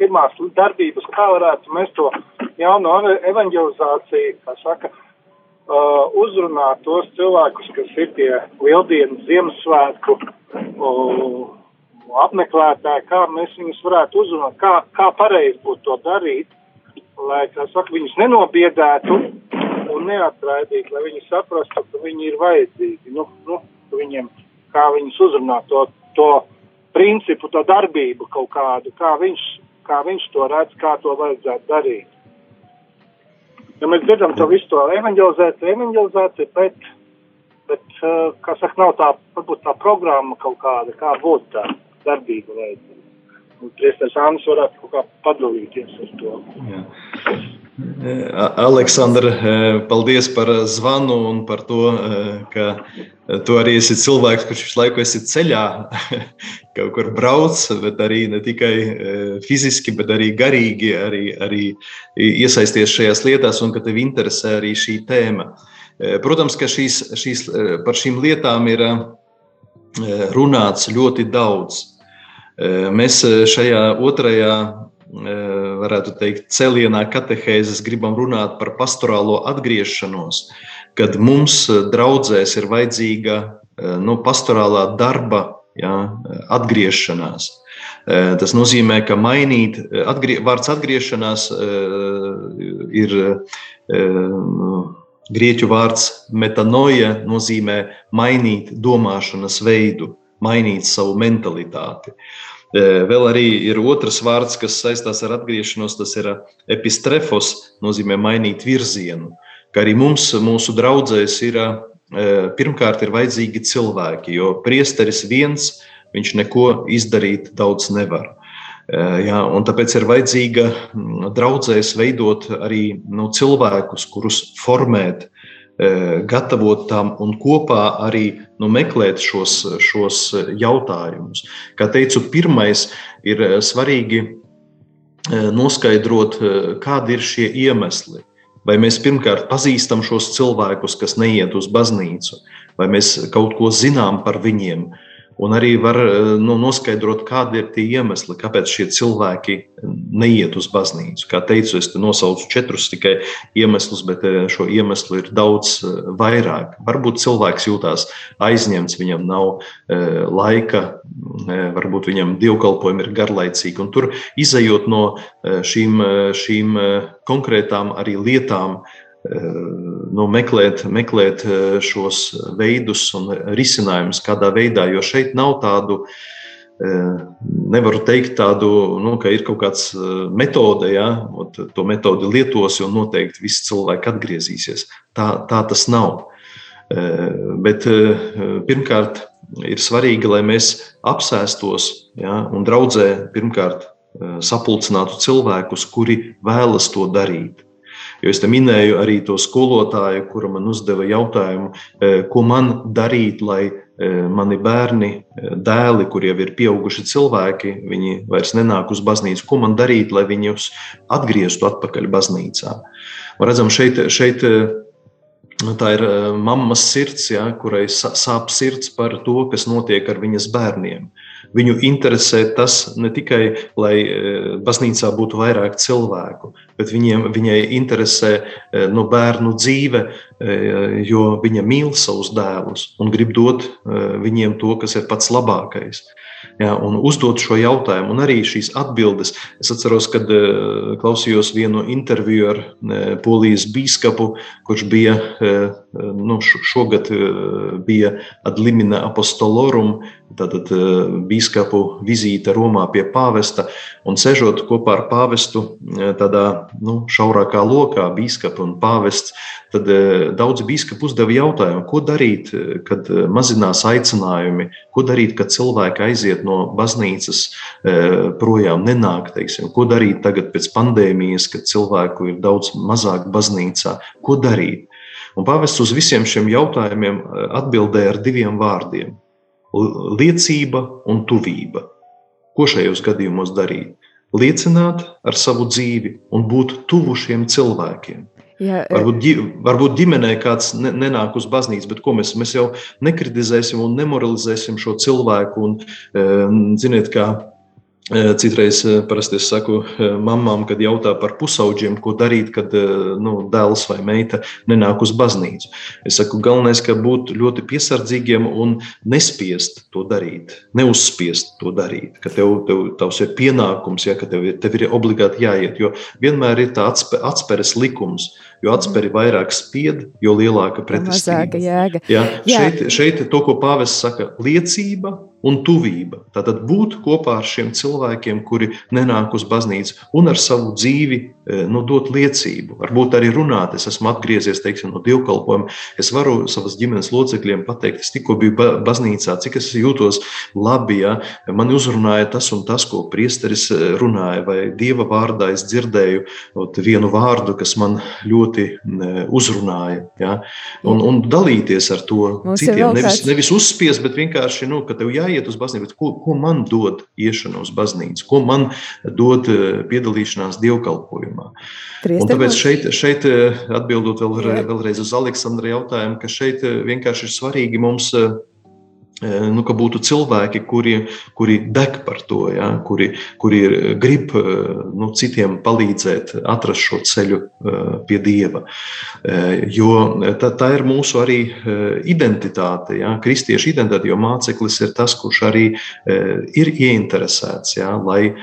Speaker 5: pirmās darbības, kā varētu mēs to jauno evanģelizāciju, kā saka, uh, uzrunāt tos cilvēkus, kas ir tie lieldienas Ziemassvētku apmeklētāji, kā mēs viņus varētu uzrunāt, kā, kā pareizi būtu to darīt, lai, kā saka, viņus nenobiedētu un neatraidītu, lai viņi saprastu, ka viņi ir vajadzīgi, nu, nu, viņiem, kā viņus uzrunāt to, to principu, to darbību kaut kādu, kā viņš, kā viņš to redz, kā to vajadzētu darīt. Ja mēs dzirdam to visu to evanģelizēt, evanģelizēt, bet, bet, kā saka, nav tā, varbūt tā programma kaut kāda, kā būtu tā darbība vajadzīga. Un priestars Ānis varētu kaut kā padalīties ar to. Jā.
Speaker 2: Aleksandra, paldies par zvanu un par to, ka tu arī esi cilvēks, kurš visu laiku esi ceļā, kaut kur brauc, bet arī ne tikai fiziski, bet arī garīgi, arī, arī iesaisties šajās lietās un ka tev interesē arī šī tēma. Protams, ka šīs, šīs, par šīm lietām ir runāts ļoti daudz. Mēs šajā otrajā, varētu teikt, celienā katehēzes gribam runāt par pastorālo atgriešanos, kad mums draudzēs ir vajadzīga nu, pastorālā darba ja, atgriešanās. Tas nozīmē, ka mainīt, atgrie, vārds atgriešanās ir grieķu vārds metanoja, nozīmē mainīt domāšanas veidu, mainīt savu mentalitāti. Vēl arī ir otrs vārds, kas saistās ar atgriešanos, tas ir epistrefos, nozīmē mainīt virzienu. Kā arī mums, mūsu draugzēs, ir pirmkārt ir vajadzīgi cilvēki, jo priesteris viens, viņš neko izdarīt daudz nevar. Jā, tāpēc ir vajadzīga draudzēs veidot arī nu, cilvēkus, kurus formēt, gatavot tam un kopā arī nu, meklēt šos, šos jautājumus. Kā teicu, pirmais ir svarīgi noskaidrot, kādi ir šie iemesli. Vai mēs pirmkārt pazīstam šos cilvēkus, kas neiet uz baznīcu, vai mēs kaut ko zinām par viņiem, uh, Un arī var eh, nu, noskaidrot, kādi ir tie iemesli, kāpēc šie cilvēki neiet uz baznīcu. Kā teicu, es nosaucu četrus tikai iemeslus, bet eh, šo iemeslu ir daudz eh, vairāk. Varbūt cilvēks jūtās aizņemts, viņam nav laika, varbūt viņam dievkalpojumi ir garlaicīgi. Un tur izējot no šīm, šīm konkrētām arī lietām, nu, meklēt, meklēt eh, šos veidus un risinājumus kādā veidā, jo šeit nav tādu. Eh, nevaru teikt tādu, nu, ka ir kaut kāds eh, metode, ja, to metodi lietosi un noteikti visi cilvēki atgriezīsies. Tā, tā tas nav. Bet pirmkārt, ir svarīgi, lai mēs apsēstos ja, un draudzē pirmkārt sapulcinātu cilvēkus, kuri vēlas to darīt. Jo es te minēju arī to skolotāju, kura man uzdeva jautājumu, e, ko man darīt, lai e, mani bērni, e, dēli, kuriem ir pieauguši cilvēki, viņi vairs nenāk uz baznīcu, ko man darīt, lai viņus atgrieztu atpakaļ baznīcā. Un redzam, šeit, šeit tā ir mammas sirds, ja, kurai sāp sirds par to, kas notiek ar viņas bērniem. Viņu interesē tas ne tikai, lai e, baznīcā būtu vairāk cilvēku, bet viņiem, viņai interesē e, no bērnu dzīve, jo viņa mīl savus dēlus un grib dot viņiem to, kas ir pats labākais. Ja, un uzdot šo jautājumu, un arī šīs atbildes. Es atceros, kad klausījos vienu interviju ar polijas biskupu, kurš bija nu, šogad bija Adlimina apostolorum, Tātad biskupu vizīte Romā pie pāvesta un sežot kopā ar pāvestu tādā nu, šaurākā lokā, biskupa un pāvests, tad daudzi biskupi uzdeva jautājumu, ko darīt, kad mazinās aicinājumi, ko darīt, kad cilvēki aiziet no baznīcas projām, nenāk, teiksim, ko darīt tagad pēc pandēmijas, kad cilvēku ir daudz mazāk baznīcā, ko darīt. Un pāvests uz visiem šiem jautājumiem atbildēja ar diviem vārdiem liecība un tuvība. Ko šajos gadījumos darīt? Liecināt ar savu dzīvi un būt tuvu šiem cilvēkiem. Jā, e- varbūt, varbūt ģimenē kāds nenāk uz baznīcu, bet ko mēs, mēs jau nekritizēsim un nemoralizēsim šo cilvēku. Un, e, ziniet, kā Citreiz parasti es saku mamām, kad jautā par pusauģiem, ko darīt, kad nu, dēls vai meita nenāk uz baznīcu. Es saku, galvenais, ka būt ļoti piesardzīgiem un nespiest to darīt, neuzspiest to darīt, ka tev, tev tavs ir pienākums, ja, ka tev, tev ir obligāti jāiet, jo vienmēr ir tā atsperes likums, jo atsperi vairāk spied, jo lielāka pretestība. Ja, šeit, šeit to, ko pāvests saka, liecība un tuvība. Tātad būt kopā ar šiem cilvēkiem, kuri nenāk uz baznīcu un ar savu dzīvi e, nu, dot liecību. Varbūt arī runāt, es esmu atgriezies teiksim, no dievkalpojuma. Es varu savas ģimenes locekļiem pateikt, es tikko biju baznīcā, cik es jūtos labi. Ja? Man uzrunāja tas un tas, ko priesteris e, runāja, vai dieva vārdā es dzirdēju vienu vārdu, kas man ļoti e, uzrunāja. Ja? Un, un dalīties ar to Mums citiem. Nevis, nevis uzspiest, bet vienkārši, nu, ka tev jāiet uz baznīcu, ko, ko man dod iešana uz baznīcu, ko man dod eh, piedalīšanās dievkalpojumā. Tāpēc šeit, šeit eh, atbildot vēl, vēlreiz uz Aleksandra jautājumu, ka šeit eh, vienkārši ir svarīgi mums nu, ka būtu cilvēki, kuri, kuri deg par to, ja, kuri, kuri grib nu, citiem palīdzēt, atrast šo ceļu pie dieva. Jo tā, tā ir mūsu arī identitāte, ja, kristiešu identitāte, jo māceklis ir tas, kurš arī ir ieinteresēts, ja, lai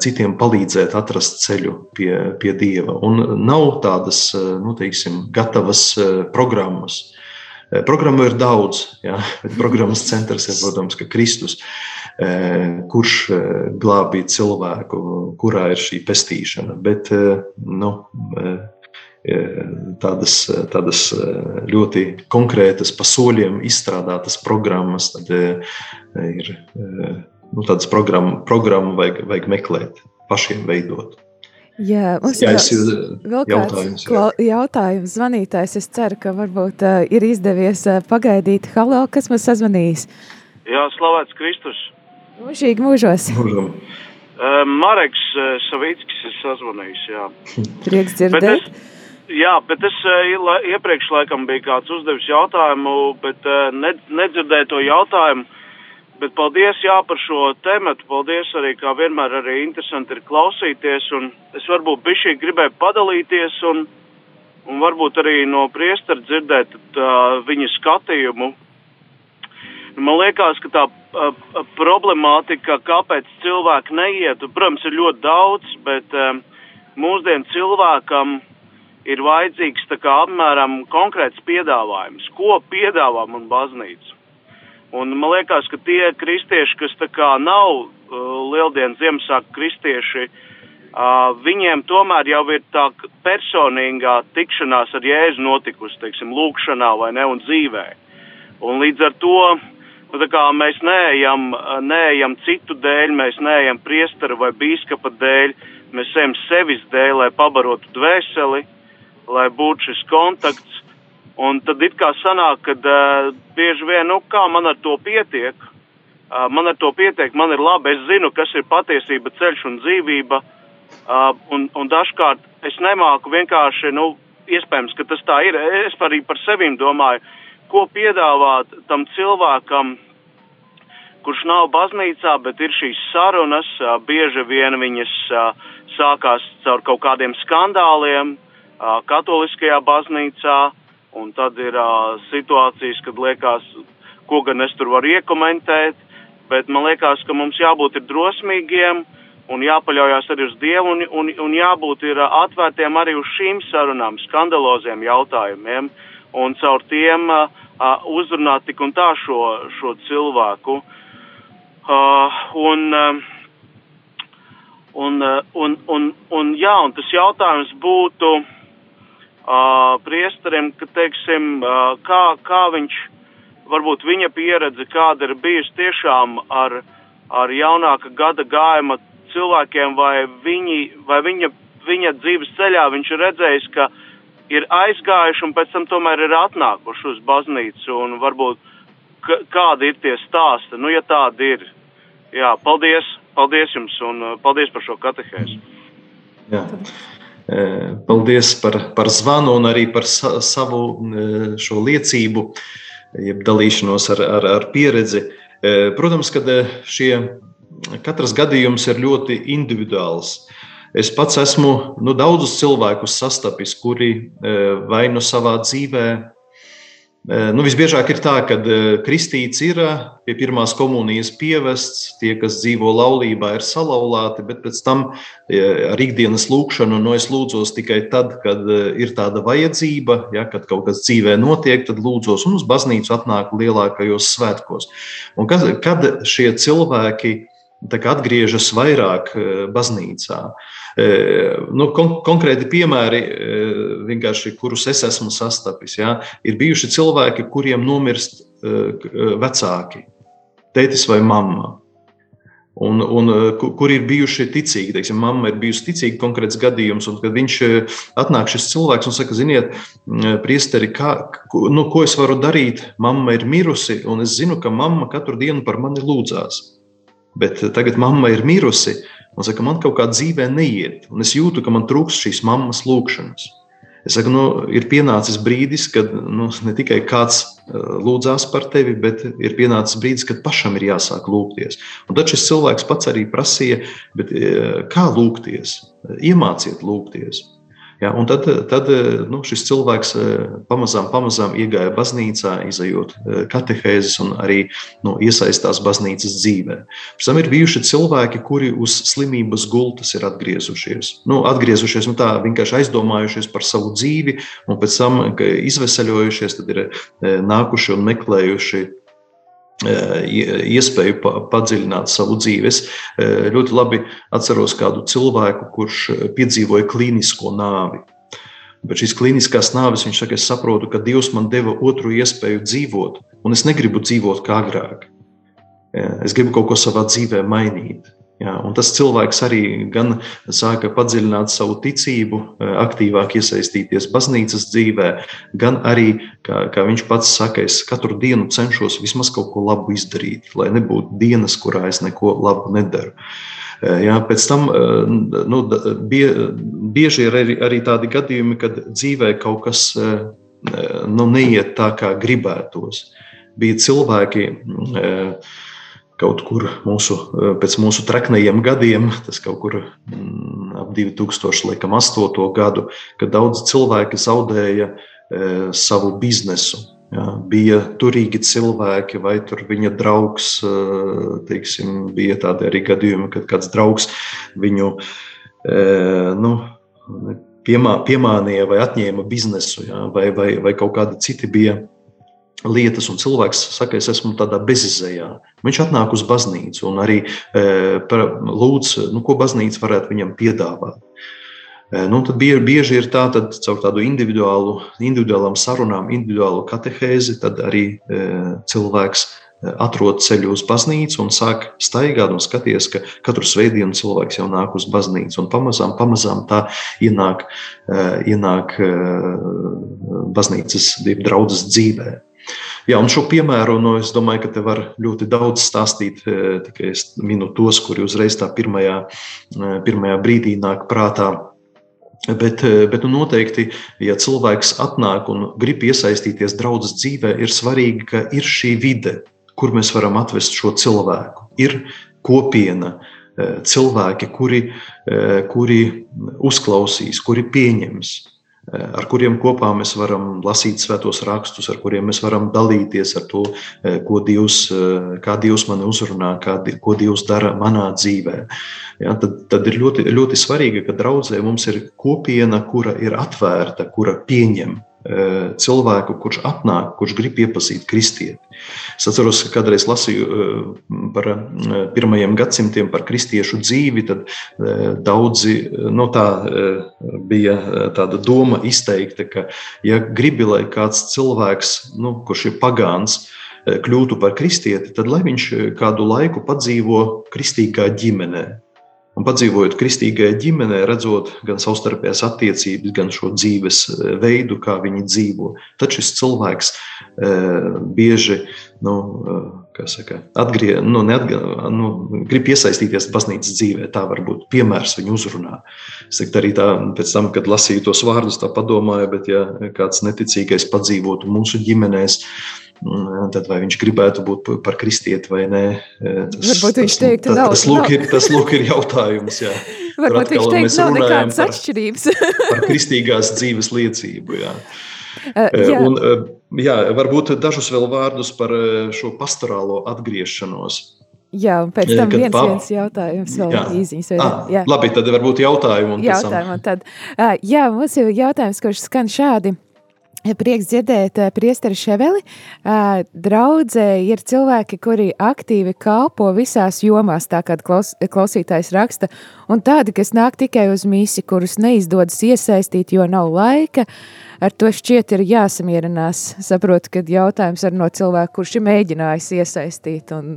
Speaker 2: citiem palīdzēt atrast ceļu pie, pie dieva. Un nav tādas nu, teiksim, gatavas programmas. Eh, programmu ir daudz, jā, bet programmas centrs ir, protams, Kristus, eh, kurš eh, glābīja cilvēku, kurā ir šī pestīšana. Bet nu, tādas, tādas ļoti konkrētas, pa soļiem izstrādātas programmas, tad ir nu, tādas programmu, programmu vajag, vajag meklēt, pašiem veidot.
Speaker 1: Jā, mums jā, ir vēl jautājums, kāds jautājums. Zvanītājs, es ceru, ka varbūt uh, ir izdevies uh, pagaidīt. Halo, kas mums sazvanījis?
Speaker 6: Jā, slavēts Kristus.
Speaker 1: Mūžīgi mūžos.
Speaker 2: Mūžam.
Speaker 6: Uh, Mareks uh, Savickis ir sazvanījis, jā.
Speaker 1: Prieks dzirdēt. Bet es,
Speaker 6: jā, bet es uh, iepriekš laikam bija kāds uzdevis jautājumu, bet uh, ne, nedzirdēju to jautājumu. Bet paldies jā, par šo tematu. Paldies arī, kā vienmēr, arī interesanti ir klausīties. Un es varbūt bišķi gribēju padalīties un, un varbūt arī no priestara dzirdēt tā, viņa skatījumu. Man liekas, ka tā a, a, problemātika, kāpēc cilvēki neiet, protams, ir ļoti daudz, bet a, mūsdienu cilvēkam ir vajadzīgs tā kā apmēram konkrēts piedāvājums. Ko piedāvā man baznīca? Un man liekas, ka tie kristieši, kas tā kā nav uh, Lieldienas Ziemassvētku kristieši, uh, viņiem tomēr jau ir tā personīgā tikšanās ar Jēzu notikusi, teiksim, lūkšanā vai ne, un dzīvē. Un līdz ar to, nu, tā kā mēs neejam, uh, neejam citu dēļ, mēs neejam priestara vai bīskapa dēļ, mēs ejam sevis dēļ, lai pabarotu dvēseli, lai būtu šis kontakts Un tad it kā sanāk, ka uh, bieži vien, nu, kā man ar to pietiek, uh, man ar to pietiek, man ir labi, es zinu, kas ir patiesība, ceļš un dzīvība, uh, un, un dažkārt es nemāku vienkārši, nu, iespējams, ka tas tā ir, es arī par sevim domāju, ko piedāvāt tam cilvēkam, kurš nav baznīcā, bet ir šīs sarunas, bieži vien viņas sākās caur kaut kādiem skandāliem, katoliskajā baznīcā, Un tad ir uh, situācijas, kad liekas, ko gan es tur varu iekomentēt, bet man liekas, ka mums jābūt ir drosmīgiem un jāpaļaujas arī uz Dievu un, un, un jābūt ir atvērtiem arī uz šīm sarunām, skandaloziem jautājumiem un caur tiem uh, uzrunāt tik un tā šo, šo cilvēku. Uh, un, uh, un, un, un, un, jā, un tas jautājums būtu, uh, priesterim, ka, teiksim, uh, kā, kā viņš, varbūt viņa pieredze, kāda ir bijusi tiešām ar, ar jaunāka gada gājuma cilvēkiem, vai, viņi, vai viņa, viņa dzīves ceļā viņš ir redzējis, ka ir aizgājuši un pēc tam tomēr ir atnākuši uz baznīcu, un varbūt kādi ir tie stāsti, nu, ja tādi ir. Jā, paldies, paldies jums, un paldies par šo katehēzi.
Speaker 2: Jā. Eh, paldies par, par zvanu un arī par sa, savu eh, šo liecību, jeb dalīšanos ar, ar, ar pieredzi. Eh, protams, ka šie katrs gadījums ir ļoti individuāls. Es pats esmu nu, daudzus cilvēkus sastapis, kuri vai nu savā dzīvē Nu, visbiežāk ir tā, ka kristīts ir pie pirmās komunijas pievests, tie, kas dzīvo laulībā, ir salauzti, bet pēc tam ar ikdienas lūgšanu no nu, es lūdzos tikai tad, kad ir tāda vajadzība, ja, kad kaut kas dzīvē notiek, tad lūdzos un uz baznīcu atnāk lielākajos svētkos. Un kad, kad šie cilvēki atgriežas vairāk baznīcā, Nu, kon konkrēti piemēri, kurus es esmu sastapis, ja, ir bijuši cilvēki, kuriem nomirst vecāki, tētis vai mamma. Un, un, kur ir bijuši ticīgi. Teiksim, mamma ir bijusi ticīga konkrēts gadījums, un kad viņš atnāk šis cilvēks un saka, ziniet, priesteri, kā, nu, ko es varu darīt? Mamma ir mirusi, un es zinu, ka mamma katru dienu par mani lūdzās. Bet tagad mamma ir mirusi, Un saka, man kaut kā dzīvē neiet, un es jūtu, ka man trūks šīs mammas lūgšanas. Es saku, nu, ir pienācis brīdis, kad nu, ne tikai kāds lūdzās par tevi, bet ir pienācis brīdis, kad pašam ir jāsāk lūgties. Un tad šis cilvēks pats arī prasīja, kā lūgties, iemāciet lūgties. Ja, un tad, tad nu, šis cilvēks eh, pamazām, pamazām iegāja baznīcā, izējot eh, katehēzes un arī nu, iesaistās baznīcas dzīvē. Pēc tam ir bijuši cilvēki, kuri uz slimības gultas ir atgriezušies. Nu, atgriezušies nu, tā, vienkārši aizdomājušies par savu dzīvi, un pēc tam, kad izveseļojušies, tad ir eh, nākuši un meklējuši iespēju padziļināt savu dzīvi. Es ļoti labi atceros kādu cilvēku, kurš piedzīvoja klīnisko nāvi. Bet šīs klīniskās nāves, viņš saka, es saprotu, ka Dievs man deva otru iespēju dzīvot, un es negribu dzīvot kā agrāk. Es gribu kaut ko savā dzīvē mainīt. Jā, un tas cilvēks arī gan sāka padziļināt savu ticību, e, aktīvāk iesaistīties baznīcas dzīvē, gan arī, kā, kā viņš pats saka, es katru dienu cenšos vismaz kaut ko labu izdarīt, lai nebūtu dienas, kurā es neko labu nedaru. E, jā, pēc tam e, nu, bie, bieži ir arī, arī tādi gadījumi, kad dzīvē kaut kas nu, neiet tā, kā gribētos. Bija cilvēki, kaut kur mūsu, eh, pēc mūsu traknajiem gadiem, tas kaut kur mm, ap 2008. gadu, kad daudz cilvēki zaudēja eh, savu biznesu. Jā, bija turīgi cilvēki, vai tur viņa draugs, eh, teiksim, bija tādi arī gadījumi, kad kāds draugs viņu nu, piemā, piemānīja vai atņēma biznesu, jā, vai, vai, vai kaut kādi citi bija lietas, un cilvēks saka, es esmu tādā bezizējā. Viņš atnāk uz baznīcu un arī e, lūdz, nu, ko baznīca varētu viņam piedāvāt. E, nu, tad bieži, bieži ir tā, ka caur tādu individuālu, individuālām sarunām, individuālu katehēzi, tad arī e, cilvēks e, atrod ceļu uz baznīcu un sāk staigāt un skaties, ka katru svētdienu cilvēks jau nāk uz baznīcu un pamazām, pamazām tā ienāk, e, ienāk baznīcas draudzes dzīvē. Jā, un šo piemēru, nu, es domāju, ka te var ļoti daudz stāstīt. E, tikai es minu tos, kuri uzreiz tā pirmajā, e, pirmajā brīdī nāk prātā. Bet, e, bet nu, noteikti, ja cilvēks atnāk un grib iesaistīties draudzes dzīvē, ir svarīgi, ka ir šī vide, kur mēs varam atvest šo cilvēku. Ir kopiena, cilvēki, kuri, kuri uzklausīs, kuri pieņems ar kuriem kopā mēs varam lasīt svētos rakstus, ar kuriem mēs varam dalīties ar to, eh, ko Dievs, eh, kā Dievs mani uzrunā, kā, ko Dievs dara manā dzīvē. Ja, tad, tad ir ļoti, ļoti svarīgi, ka draudzē mums ir kopiena, kura ir atvērta, kura pieņem Eh, cilvēku, kurš atnāk, kurš grib iepazīt kristieti. Es atceros, ka kādreiz lasīju eh, par eh, pirmajiem gadsimtiem, par kristiešu dzīvi, tad daudzi no nu, tā bija tāda doma izteikta, ka, ja gribi, lai kāds cilvēks, nu, kurš ir pagāns, kļūtu par kristieti, tad lai viņš kādu laiku padzīvo kristīgā ģimenē. Un padzīvojot kristīgajā ģimenē, redzot gan savstarpējās attiecības, gan šo dzīves eh, veidu, kā viņi dzīvo, tad šis cilvēks e, bieži nu, eh, saka, atgrie, nu, neatgrie, nu, grib iesaistīties baznīcas dzīvē. Tā var būt piemērs viņa uzrunā. Es teiktu, arī tā, pēc tam, kad lasīju tos vārdus, tā padomāju, bet ja kāds neticīgais padzīvotu mūsu ģimenēs, tad vai viņš gribētu būt par kristieti vai nē.
Speaker 1: Tas, Varbūt viņš teiktu,
Speaker 2: tas, tas, lūk, ir, tas lūk ir jautājums. Jā.
Speaker 1: Varbūt viņš teikt, nav nekādas atšķirības.
Speaker 2: par kristīgās dzīves liecību, jā. Uh, jā. Un, jā, varbūt dažus vēl vārdus par šo pastorālo atgriešanos.
Speaker 1: Jā, un pēc tam viens, pa... viens jautājums vēl. Vai,
Speaker 2: ah. Labi, tad varbūt jautājumu.
Speaker 1: Jautājumu tad, uh, jā, mums ir jautājums, kurš skan šādi. Prieks dzirdēt priesteri Ševeli. Draudzē ir cilvēki, kuri aktīvi kalpo visās jomās, tā kā klaus, klausītājs raksta, un tādi, kas nāk tikai uz misi, kurus neizdodas iesaistīt, jo nav laika. Ar to šķiet ir jāsamierinās. Saprotu, ka jautājums ir no cilvēka, kurš ir mēģinājis iesaistīt un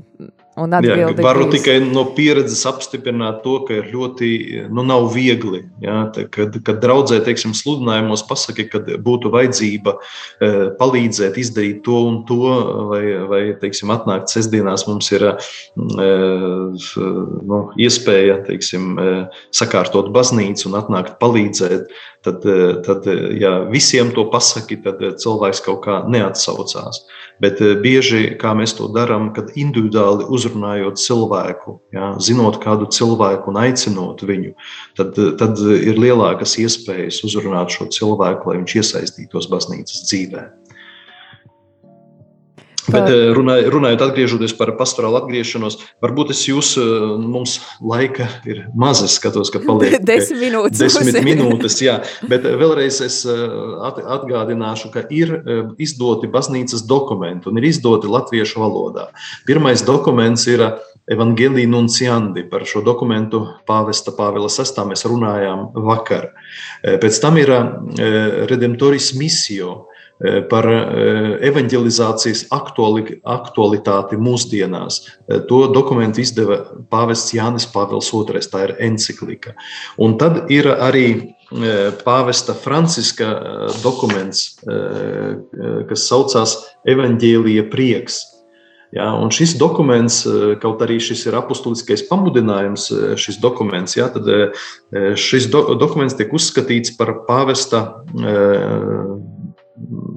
Speaker 1: Jā,
Speaker 2: varu tikai no pieredzes apstiprināt to, ka ir ļoti, nu, nav viegli. Jā, tā, kad, kad draudzē, teiksim, sludinājumos pasaka, ka būtu vajadzība e, palīdzēt izdarīt to un to, vai, vai teiksim, atnākt sestdienās mums ir e, nu, iespēja, teiksim, e, sakārtot baznīcu un atnākt palīdzēt, tad, tad ja visiem to pasaki, tad cilvēks kaut kā neatsaucās. Bet bieži, kā mēs to darām, kad individuāli uz uzrunājot cilvēku, jā, zinot kādu cilvēku un aicinot viņu, tad, tad ir lielākas iespējas uzrunāt šo cilvēku, lai viņš iesaistītos baznīcas dzīvēm. Bet eh, runāj, runājot, atgriežoties par pastorālu atgriešanos, varbūt es jūs, eh, mums laika ir maz, es skatos, ka paliek
Speaker 1: desmit minūtes.
Speaker 2: Desmit minūtes, jā. Bet eh, vēlreiz es atgādināšu, ka ir izdoti baznīcas dokumenti un ir izdoti latviešu valodā. Pirmais dokuments ir Evangelija Nunciandi. Par šo dokumentu pāvesta Pāvila VI mēs runājām vakar. Pēc tam ir Redemptoris Misio par eh, evanģelizācijas aktuali, aktualitāti mūsdienās. Eh, to dokumentu izdeva pāvests Jānis Pāvils II. Tā ir encyklika. Un tad ir arī pāvesta Franciska dokuments, kas saucās Evanģēlija prieks. Ja, un šis dokuments, kaut arī šis ir apustuliskais pamudinājums, šis dokuments, ja, tad šis do, dokuments tiek uzskatīts par pāvesta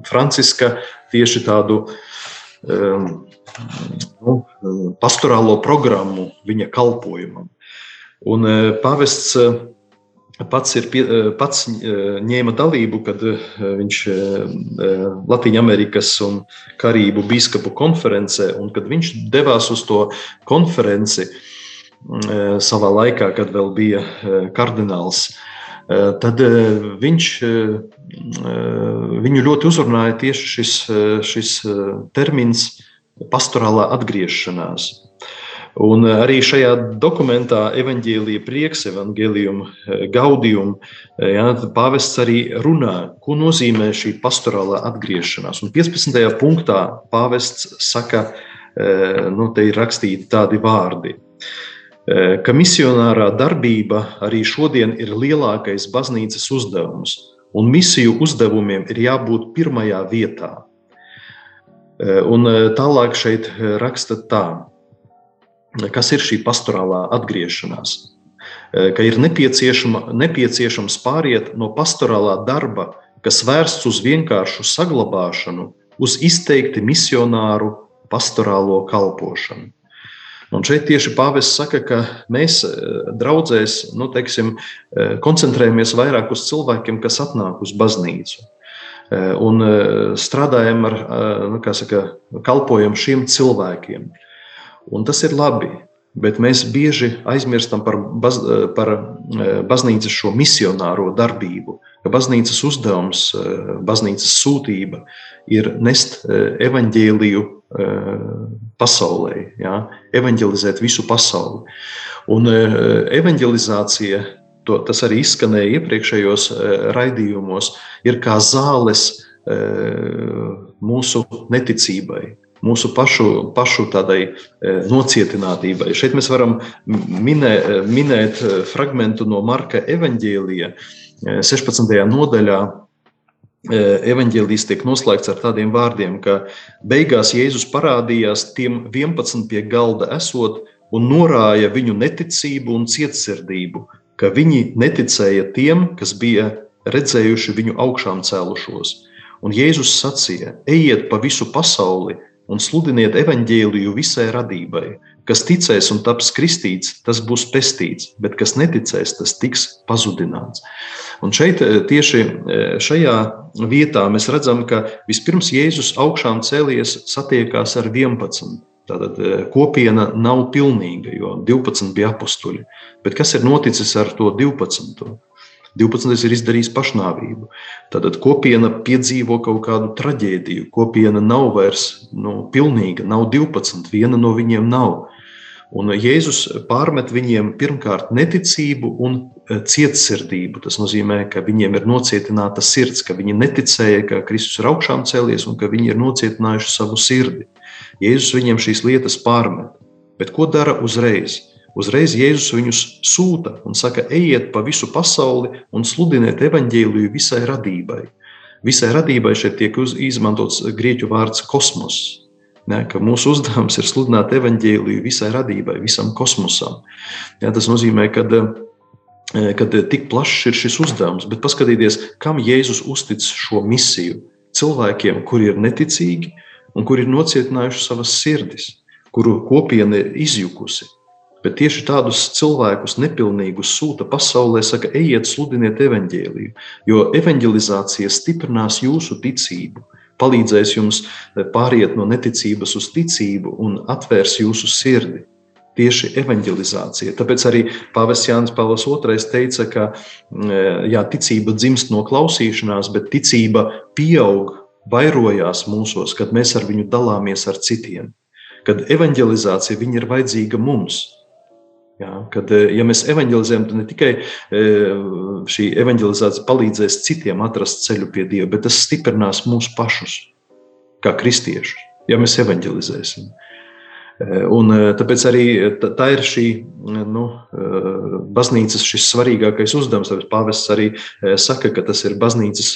Speaker 2: Franciska tieši tādu um, nu, pastorālo programmu viņa kalpojumam. Un uh, pavests uh, pats, ir, uh, pats ņēma dalību, kad viņš Latvijas Amerikas un Karību biskupu konferencē, un kad viņš devās uz to konferenci savā laikā, kad vēl bija kardināls Eh, tad eh, viņš, eh, viņu ļoti uzrunāja tieši šis, šis termins pastorālā atgriešanās. Un arī šajā dokumentā, Evangelija prieks, Evangelium gaudium, jā, pāvests arī runā, ko nozīmē šī pastorālā atgriešanās. Un 15. punktā pāvests saka, nu, te ir rakstīti tādi vārdi. Eh, ka misionārā darbība arī šodien ir lielākais baznīcas uzdevums, un misiju uzdevumiem ir jābūt pirmajā vietā. Eh, un eh, tālāk šeit raksta tā, kas ir šī pastorālā atgriešanās. Ka ir nepieciešams pāriet no pastorālā darba, kas vērsts uz vienkāršu saglabāšanu, uz izteikti misionāru pastorālo kalpošanu. Un šeit tieši pāvests saka, ka mēs eh, draudzēs nu, teiksim, eh, koncentrējamies vairāk uz cilvēkiem, kas atnāk uz baznīcu. Eh, un strādājam ar, nu, saka, kalpojam šiem cilvēkiem. Un tas ir labi, bet mēs bieži aizmirstam par, baz, par baznīcas šo misionāro darbību, ka baznīcas uzdevums, baznīcas sūtība ir nest evaņģēliju pasaulē, jā, evanģelizēt visu pasauli. Un evanģelizācija, to, tas arī izskanēja iepriekšējos raidījumos, ir kā zāles mūsu neticībai, mūsu pašu, pašu tādai nocietinātībai. Šeit mēs varam minē, minēt fragment no Marka evaņģēlija 16. nodaļā evaņģēlijas tiek noslēgts ar tādiem vārdiem, ka beigās Jēzus parādījās tiem 11 pie galda esot un norāja viņu neticību un cietsirdību, ka viņi neticēja tiem, kas bija redzējuši viņu augšām cēlušos. Un Jēzus sacīja: Ejiet pa visu pasauli un sludiniet evaņģēliju visai radībai. Kas ticēs un taps kristīts, tas būs pestīts, bet kas neticēs, tas tiks pazudināts. Un šeit eh, tieši eh, šajā vietā mēs redzam, ka vispirms Jēzus augšām cēlies satiekās ar 11. Tātad eh, kopiena nav pilnīga, jo 12 bija apstuļi. Bet kas ir noticis ar to 12? 12. ir izdarījis pašnāvību. Tad kopiena piedzīvo kaut kādu traģēdiju. Kopiena nav vairs nu, pilnīga, nav 12, viena no viņiem nav. Un Jēzus pārmet viņiem pirmkārt neticību un e, cietsirdību. Tas nozīmē, ka viņiem ir nocietināta sirds, ka viņi neticēja, ka Kristus ir augšām cēlies un ka viņi ir nocietinājuši savu sirdi. Jēzus viņiem šīs lietas pārmet. Bet ko dara uzreiz? Uzreiz Jēzus viņus sūta un saka, ejiet pa visu pasauli un sludiniet evaņģēliju visai radībai. Visai radībai šeit tiek izmantots grieķu vārds kosmos. Ne, mūsu uzdevums ir sludināt evaņģēliju visai radībai, visam kosmosam. Ja, tas nozīmē, ka kad tik plašs ir šis uzdevums, bet paskatieties, kam Jēzus uztic šo misiju. Cilvēkiem, kuri ir neticīgi un kuri ir nocietinājuši savas sirdis, kuru kopiena ir izjukusi. Bet tieši tādus cilvēkus, nepilnīgus, sūta pasaulē, saka, ejiet, sludiniet evaņģēliju, jo evaņģelizācija stiprinās jūsu ticību, palīdzēs jums pāriet no neticības uz ticību un atvērs jūsu sirdi. Tieši evanģelizācija. Tāpēc arī Pāvests Jānis Pāvils II teica, ka mm, jā, ticība dzimst no klausīšanās, bet ticība pieaug, vairojās mūsos, kad mēs ar viņu dalāmies ar citiem. Kad evanģelizācija ir vajadzīga mums, Jā, kad, eh, ja mēs evanģelizējam, tad ne tikai eh, šī evanģelizācija palīdzēs citiem atrast ceļu pie Dieva, bet tas stiprinās mūsu pašus, kā kristiešus, ja mēs evanģelizēsim. Eh, un tāpēc arī tā ir šī nu, baznīcas svarīgākais uzdevums. Tāpēc pāvests arī saka, ka tas ir baznīcas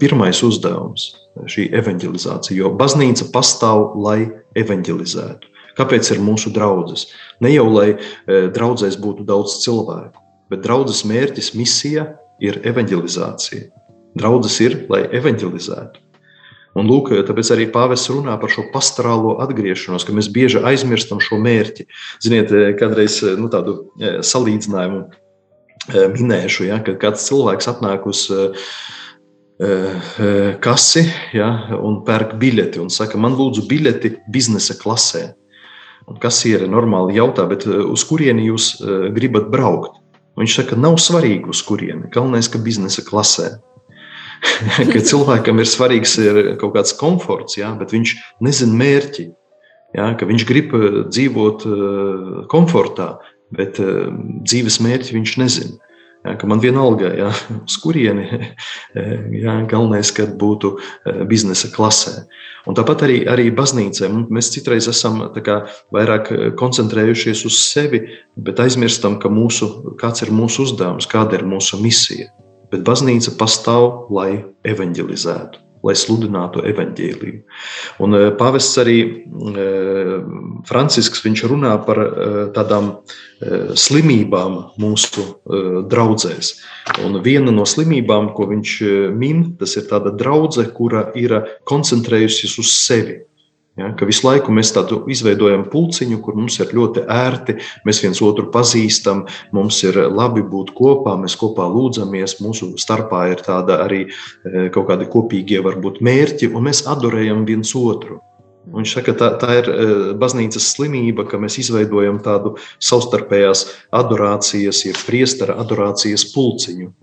Speaker 2: pirmais uzdevums, šī evanģelizācija. Jo baznīca pastāv, lai evanģelizētu. Kāpēc ir mūsu draudzes? Ne jau lai e, draudzēs būtu daudz cilvēku, bet draudzes mērķis, misija ir evanģelizācija. Draudzes ir, lai evanģelizētu. Un lūk, tāpēc arī pāvests runā par šo pastorālo atgriešanos, ka mēs bieži aizmirstam šo mērķi. Ziniet, e, kādreiz e, nu, tādu salīdzinājumu minēšu, ja, kad kāds cilvēks atnāk uz kasi ja, un pērk biļeti un saka, man lūdzu biļeti biznesa klasē. Un kasiere normāli jautā, bet eh, uz kurieni jūs eh, gribat braukt? Viņš saka, nav svarīgi, uz kurieni. Galvenais, ka biznesa klasē. ka cilvēkam ir svarīgs ir kaut kāds komforts, jā, bet viņš nezina mērķi. Jā, viņš grib eh, dzīvot komfortā, bet dzīves mērķi viņš nezina. Jā, ka man vienalga, jā, uz kurieni jā, galvenais, kad būtu biznesa klasē. Un tāpat arī, arī baznīcē mēs citreiz esam kā, vairāk koncentrējušies uz sevi, bet aizmirstam, ka mūsu, kāds ir mūsu uzdevums, kāda ir mūsu misija. Bet baznīca pastāv, lai evanģelizētu lai sludinātu evaņģēliju. Un eh, pavests arī eh, Francisks runā par eh, tādām slimībām mūsu draudzēs. Un viena no slimībām, ko viņš min, tas ir tāda draudzene, kura ir koncentrējusies uz sevi. Ja, ka visu laiku mēs tādu izveidojam pulciņu, kur mums ir ļoti ērti, mēs viens otru pazīstam, mums ir labi būt kopā, mēs kopā lūdzamies, mūsu starpā ir tāda arī e, kaut kādi kopīgie varbūt mērķi, un mēs adorējam viens otru. Un viņš saka, tā, tā ir e, baznīcas slimība, ka mēs izveidojam tādu savstarpējās adorācijas, jeb priestera adorācijas pulciņu.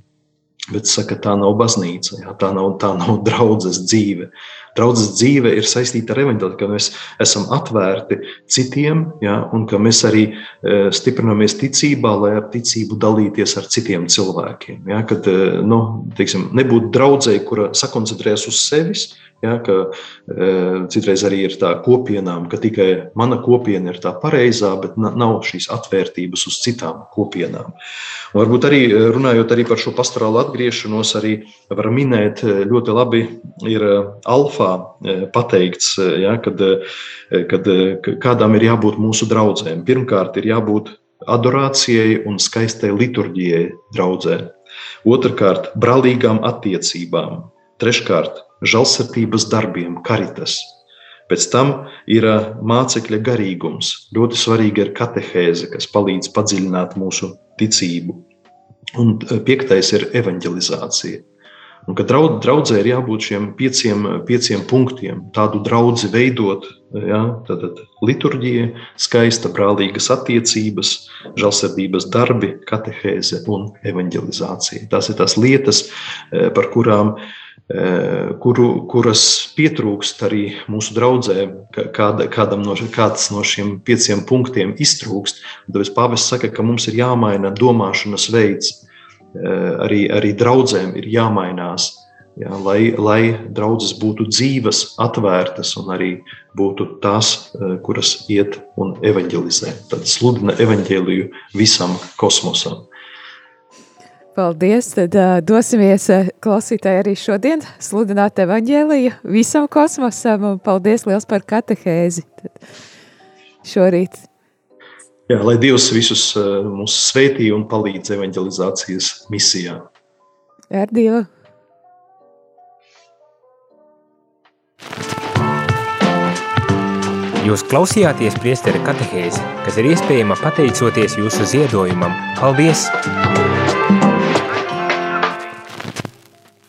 Speaker 2: Bet saka, tā nav baznīca, jā, tā nav, tā nav draudzes dzīve. Draudzes dzīve ir saistīta ar evaņģēliju, ka mēs esam atvērti citiem, ja, un ka mēs arī e, stiprinamies ticībā, lai ar ticību dalīties ar citiem cilvēkiem. Ja, kad e, nu, teiksim, nebūtu draudzēji, kura sakoncentrējas uz sevis, Ja, ka, e, citreiz arī ir tā kopienām, ka tikai mana kopiena ir tā pareizā, bet nav šīs atvērtības uz citām kopienām. Un varbūt arī e, runājot arī par šo pastorālu atgriešanos, arī var minēt, e, ļoti labi ir e, alfā pateikts, ja, kad, kad kādām ir jābūt mūsu draudzēm. Pirmkārt, ir jābūt adorācijai un skaistai liturģijai draudzē. Otrakārt, brālīgām attiecībām. Treškārt, žalsirdības darbiem, karitas. Pēc tam ir mācekļa garīgums. Ļoti svarīga ir katehēze, kas palīdz padziļināt mūsu ticību. Un piektais ir evanģelizācija. Un, ka draud, draudzē ir jābūt šiem pieciem, pieciem punktiem, tādu draugu veidot. Ja, tad, liturģija, skaista, brālīgas attiecības, žēlsirdības darbi, katehēze un evanģelizācija. Tās ir tās lietas, par kurām Eh, kuru, kuras pietrūkst arī mūsu draudzē, kāda, kādam no, kāds no šiem pieciem punktiem iztrūkst. Tāpēc pāvests saka, ka mums ir jāmaina domāšanas veids, eh, arī, arī draudzēm ir jāmainās. Jā, lai, lai draudzes būtu dzīves, atvērtas un arī būtu tās, eh, kuras iet un evanģelizē. Tad sludina evanģēliju visam kosmosam.
Speaker 1: Paldies! Tad uh, dosimies uh, klausītāji arī šodien sludināt evaņģēliju visam kosmosam un paldies liels par katehēzi tad šorīt.
Speaker 2: Jā, lai Dievs visus uh, mūs sveitī un palīdz evaņģelizācijas misijā.
Speaker 1: Ar Dievu!
Speaker 4: Jūs klausījāties priesteri katehēzi, kas ir iespējama pateicoties jūsu ziedojumam. Paldies!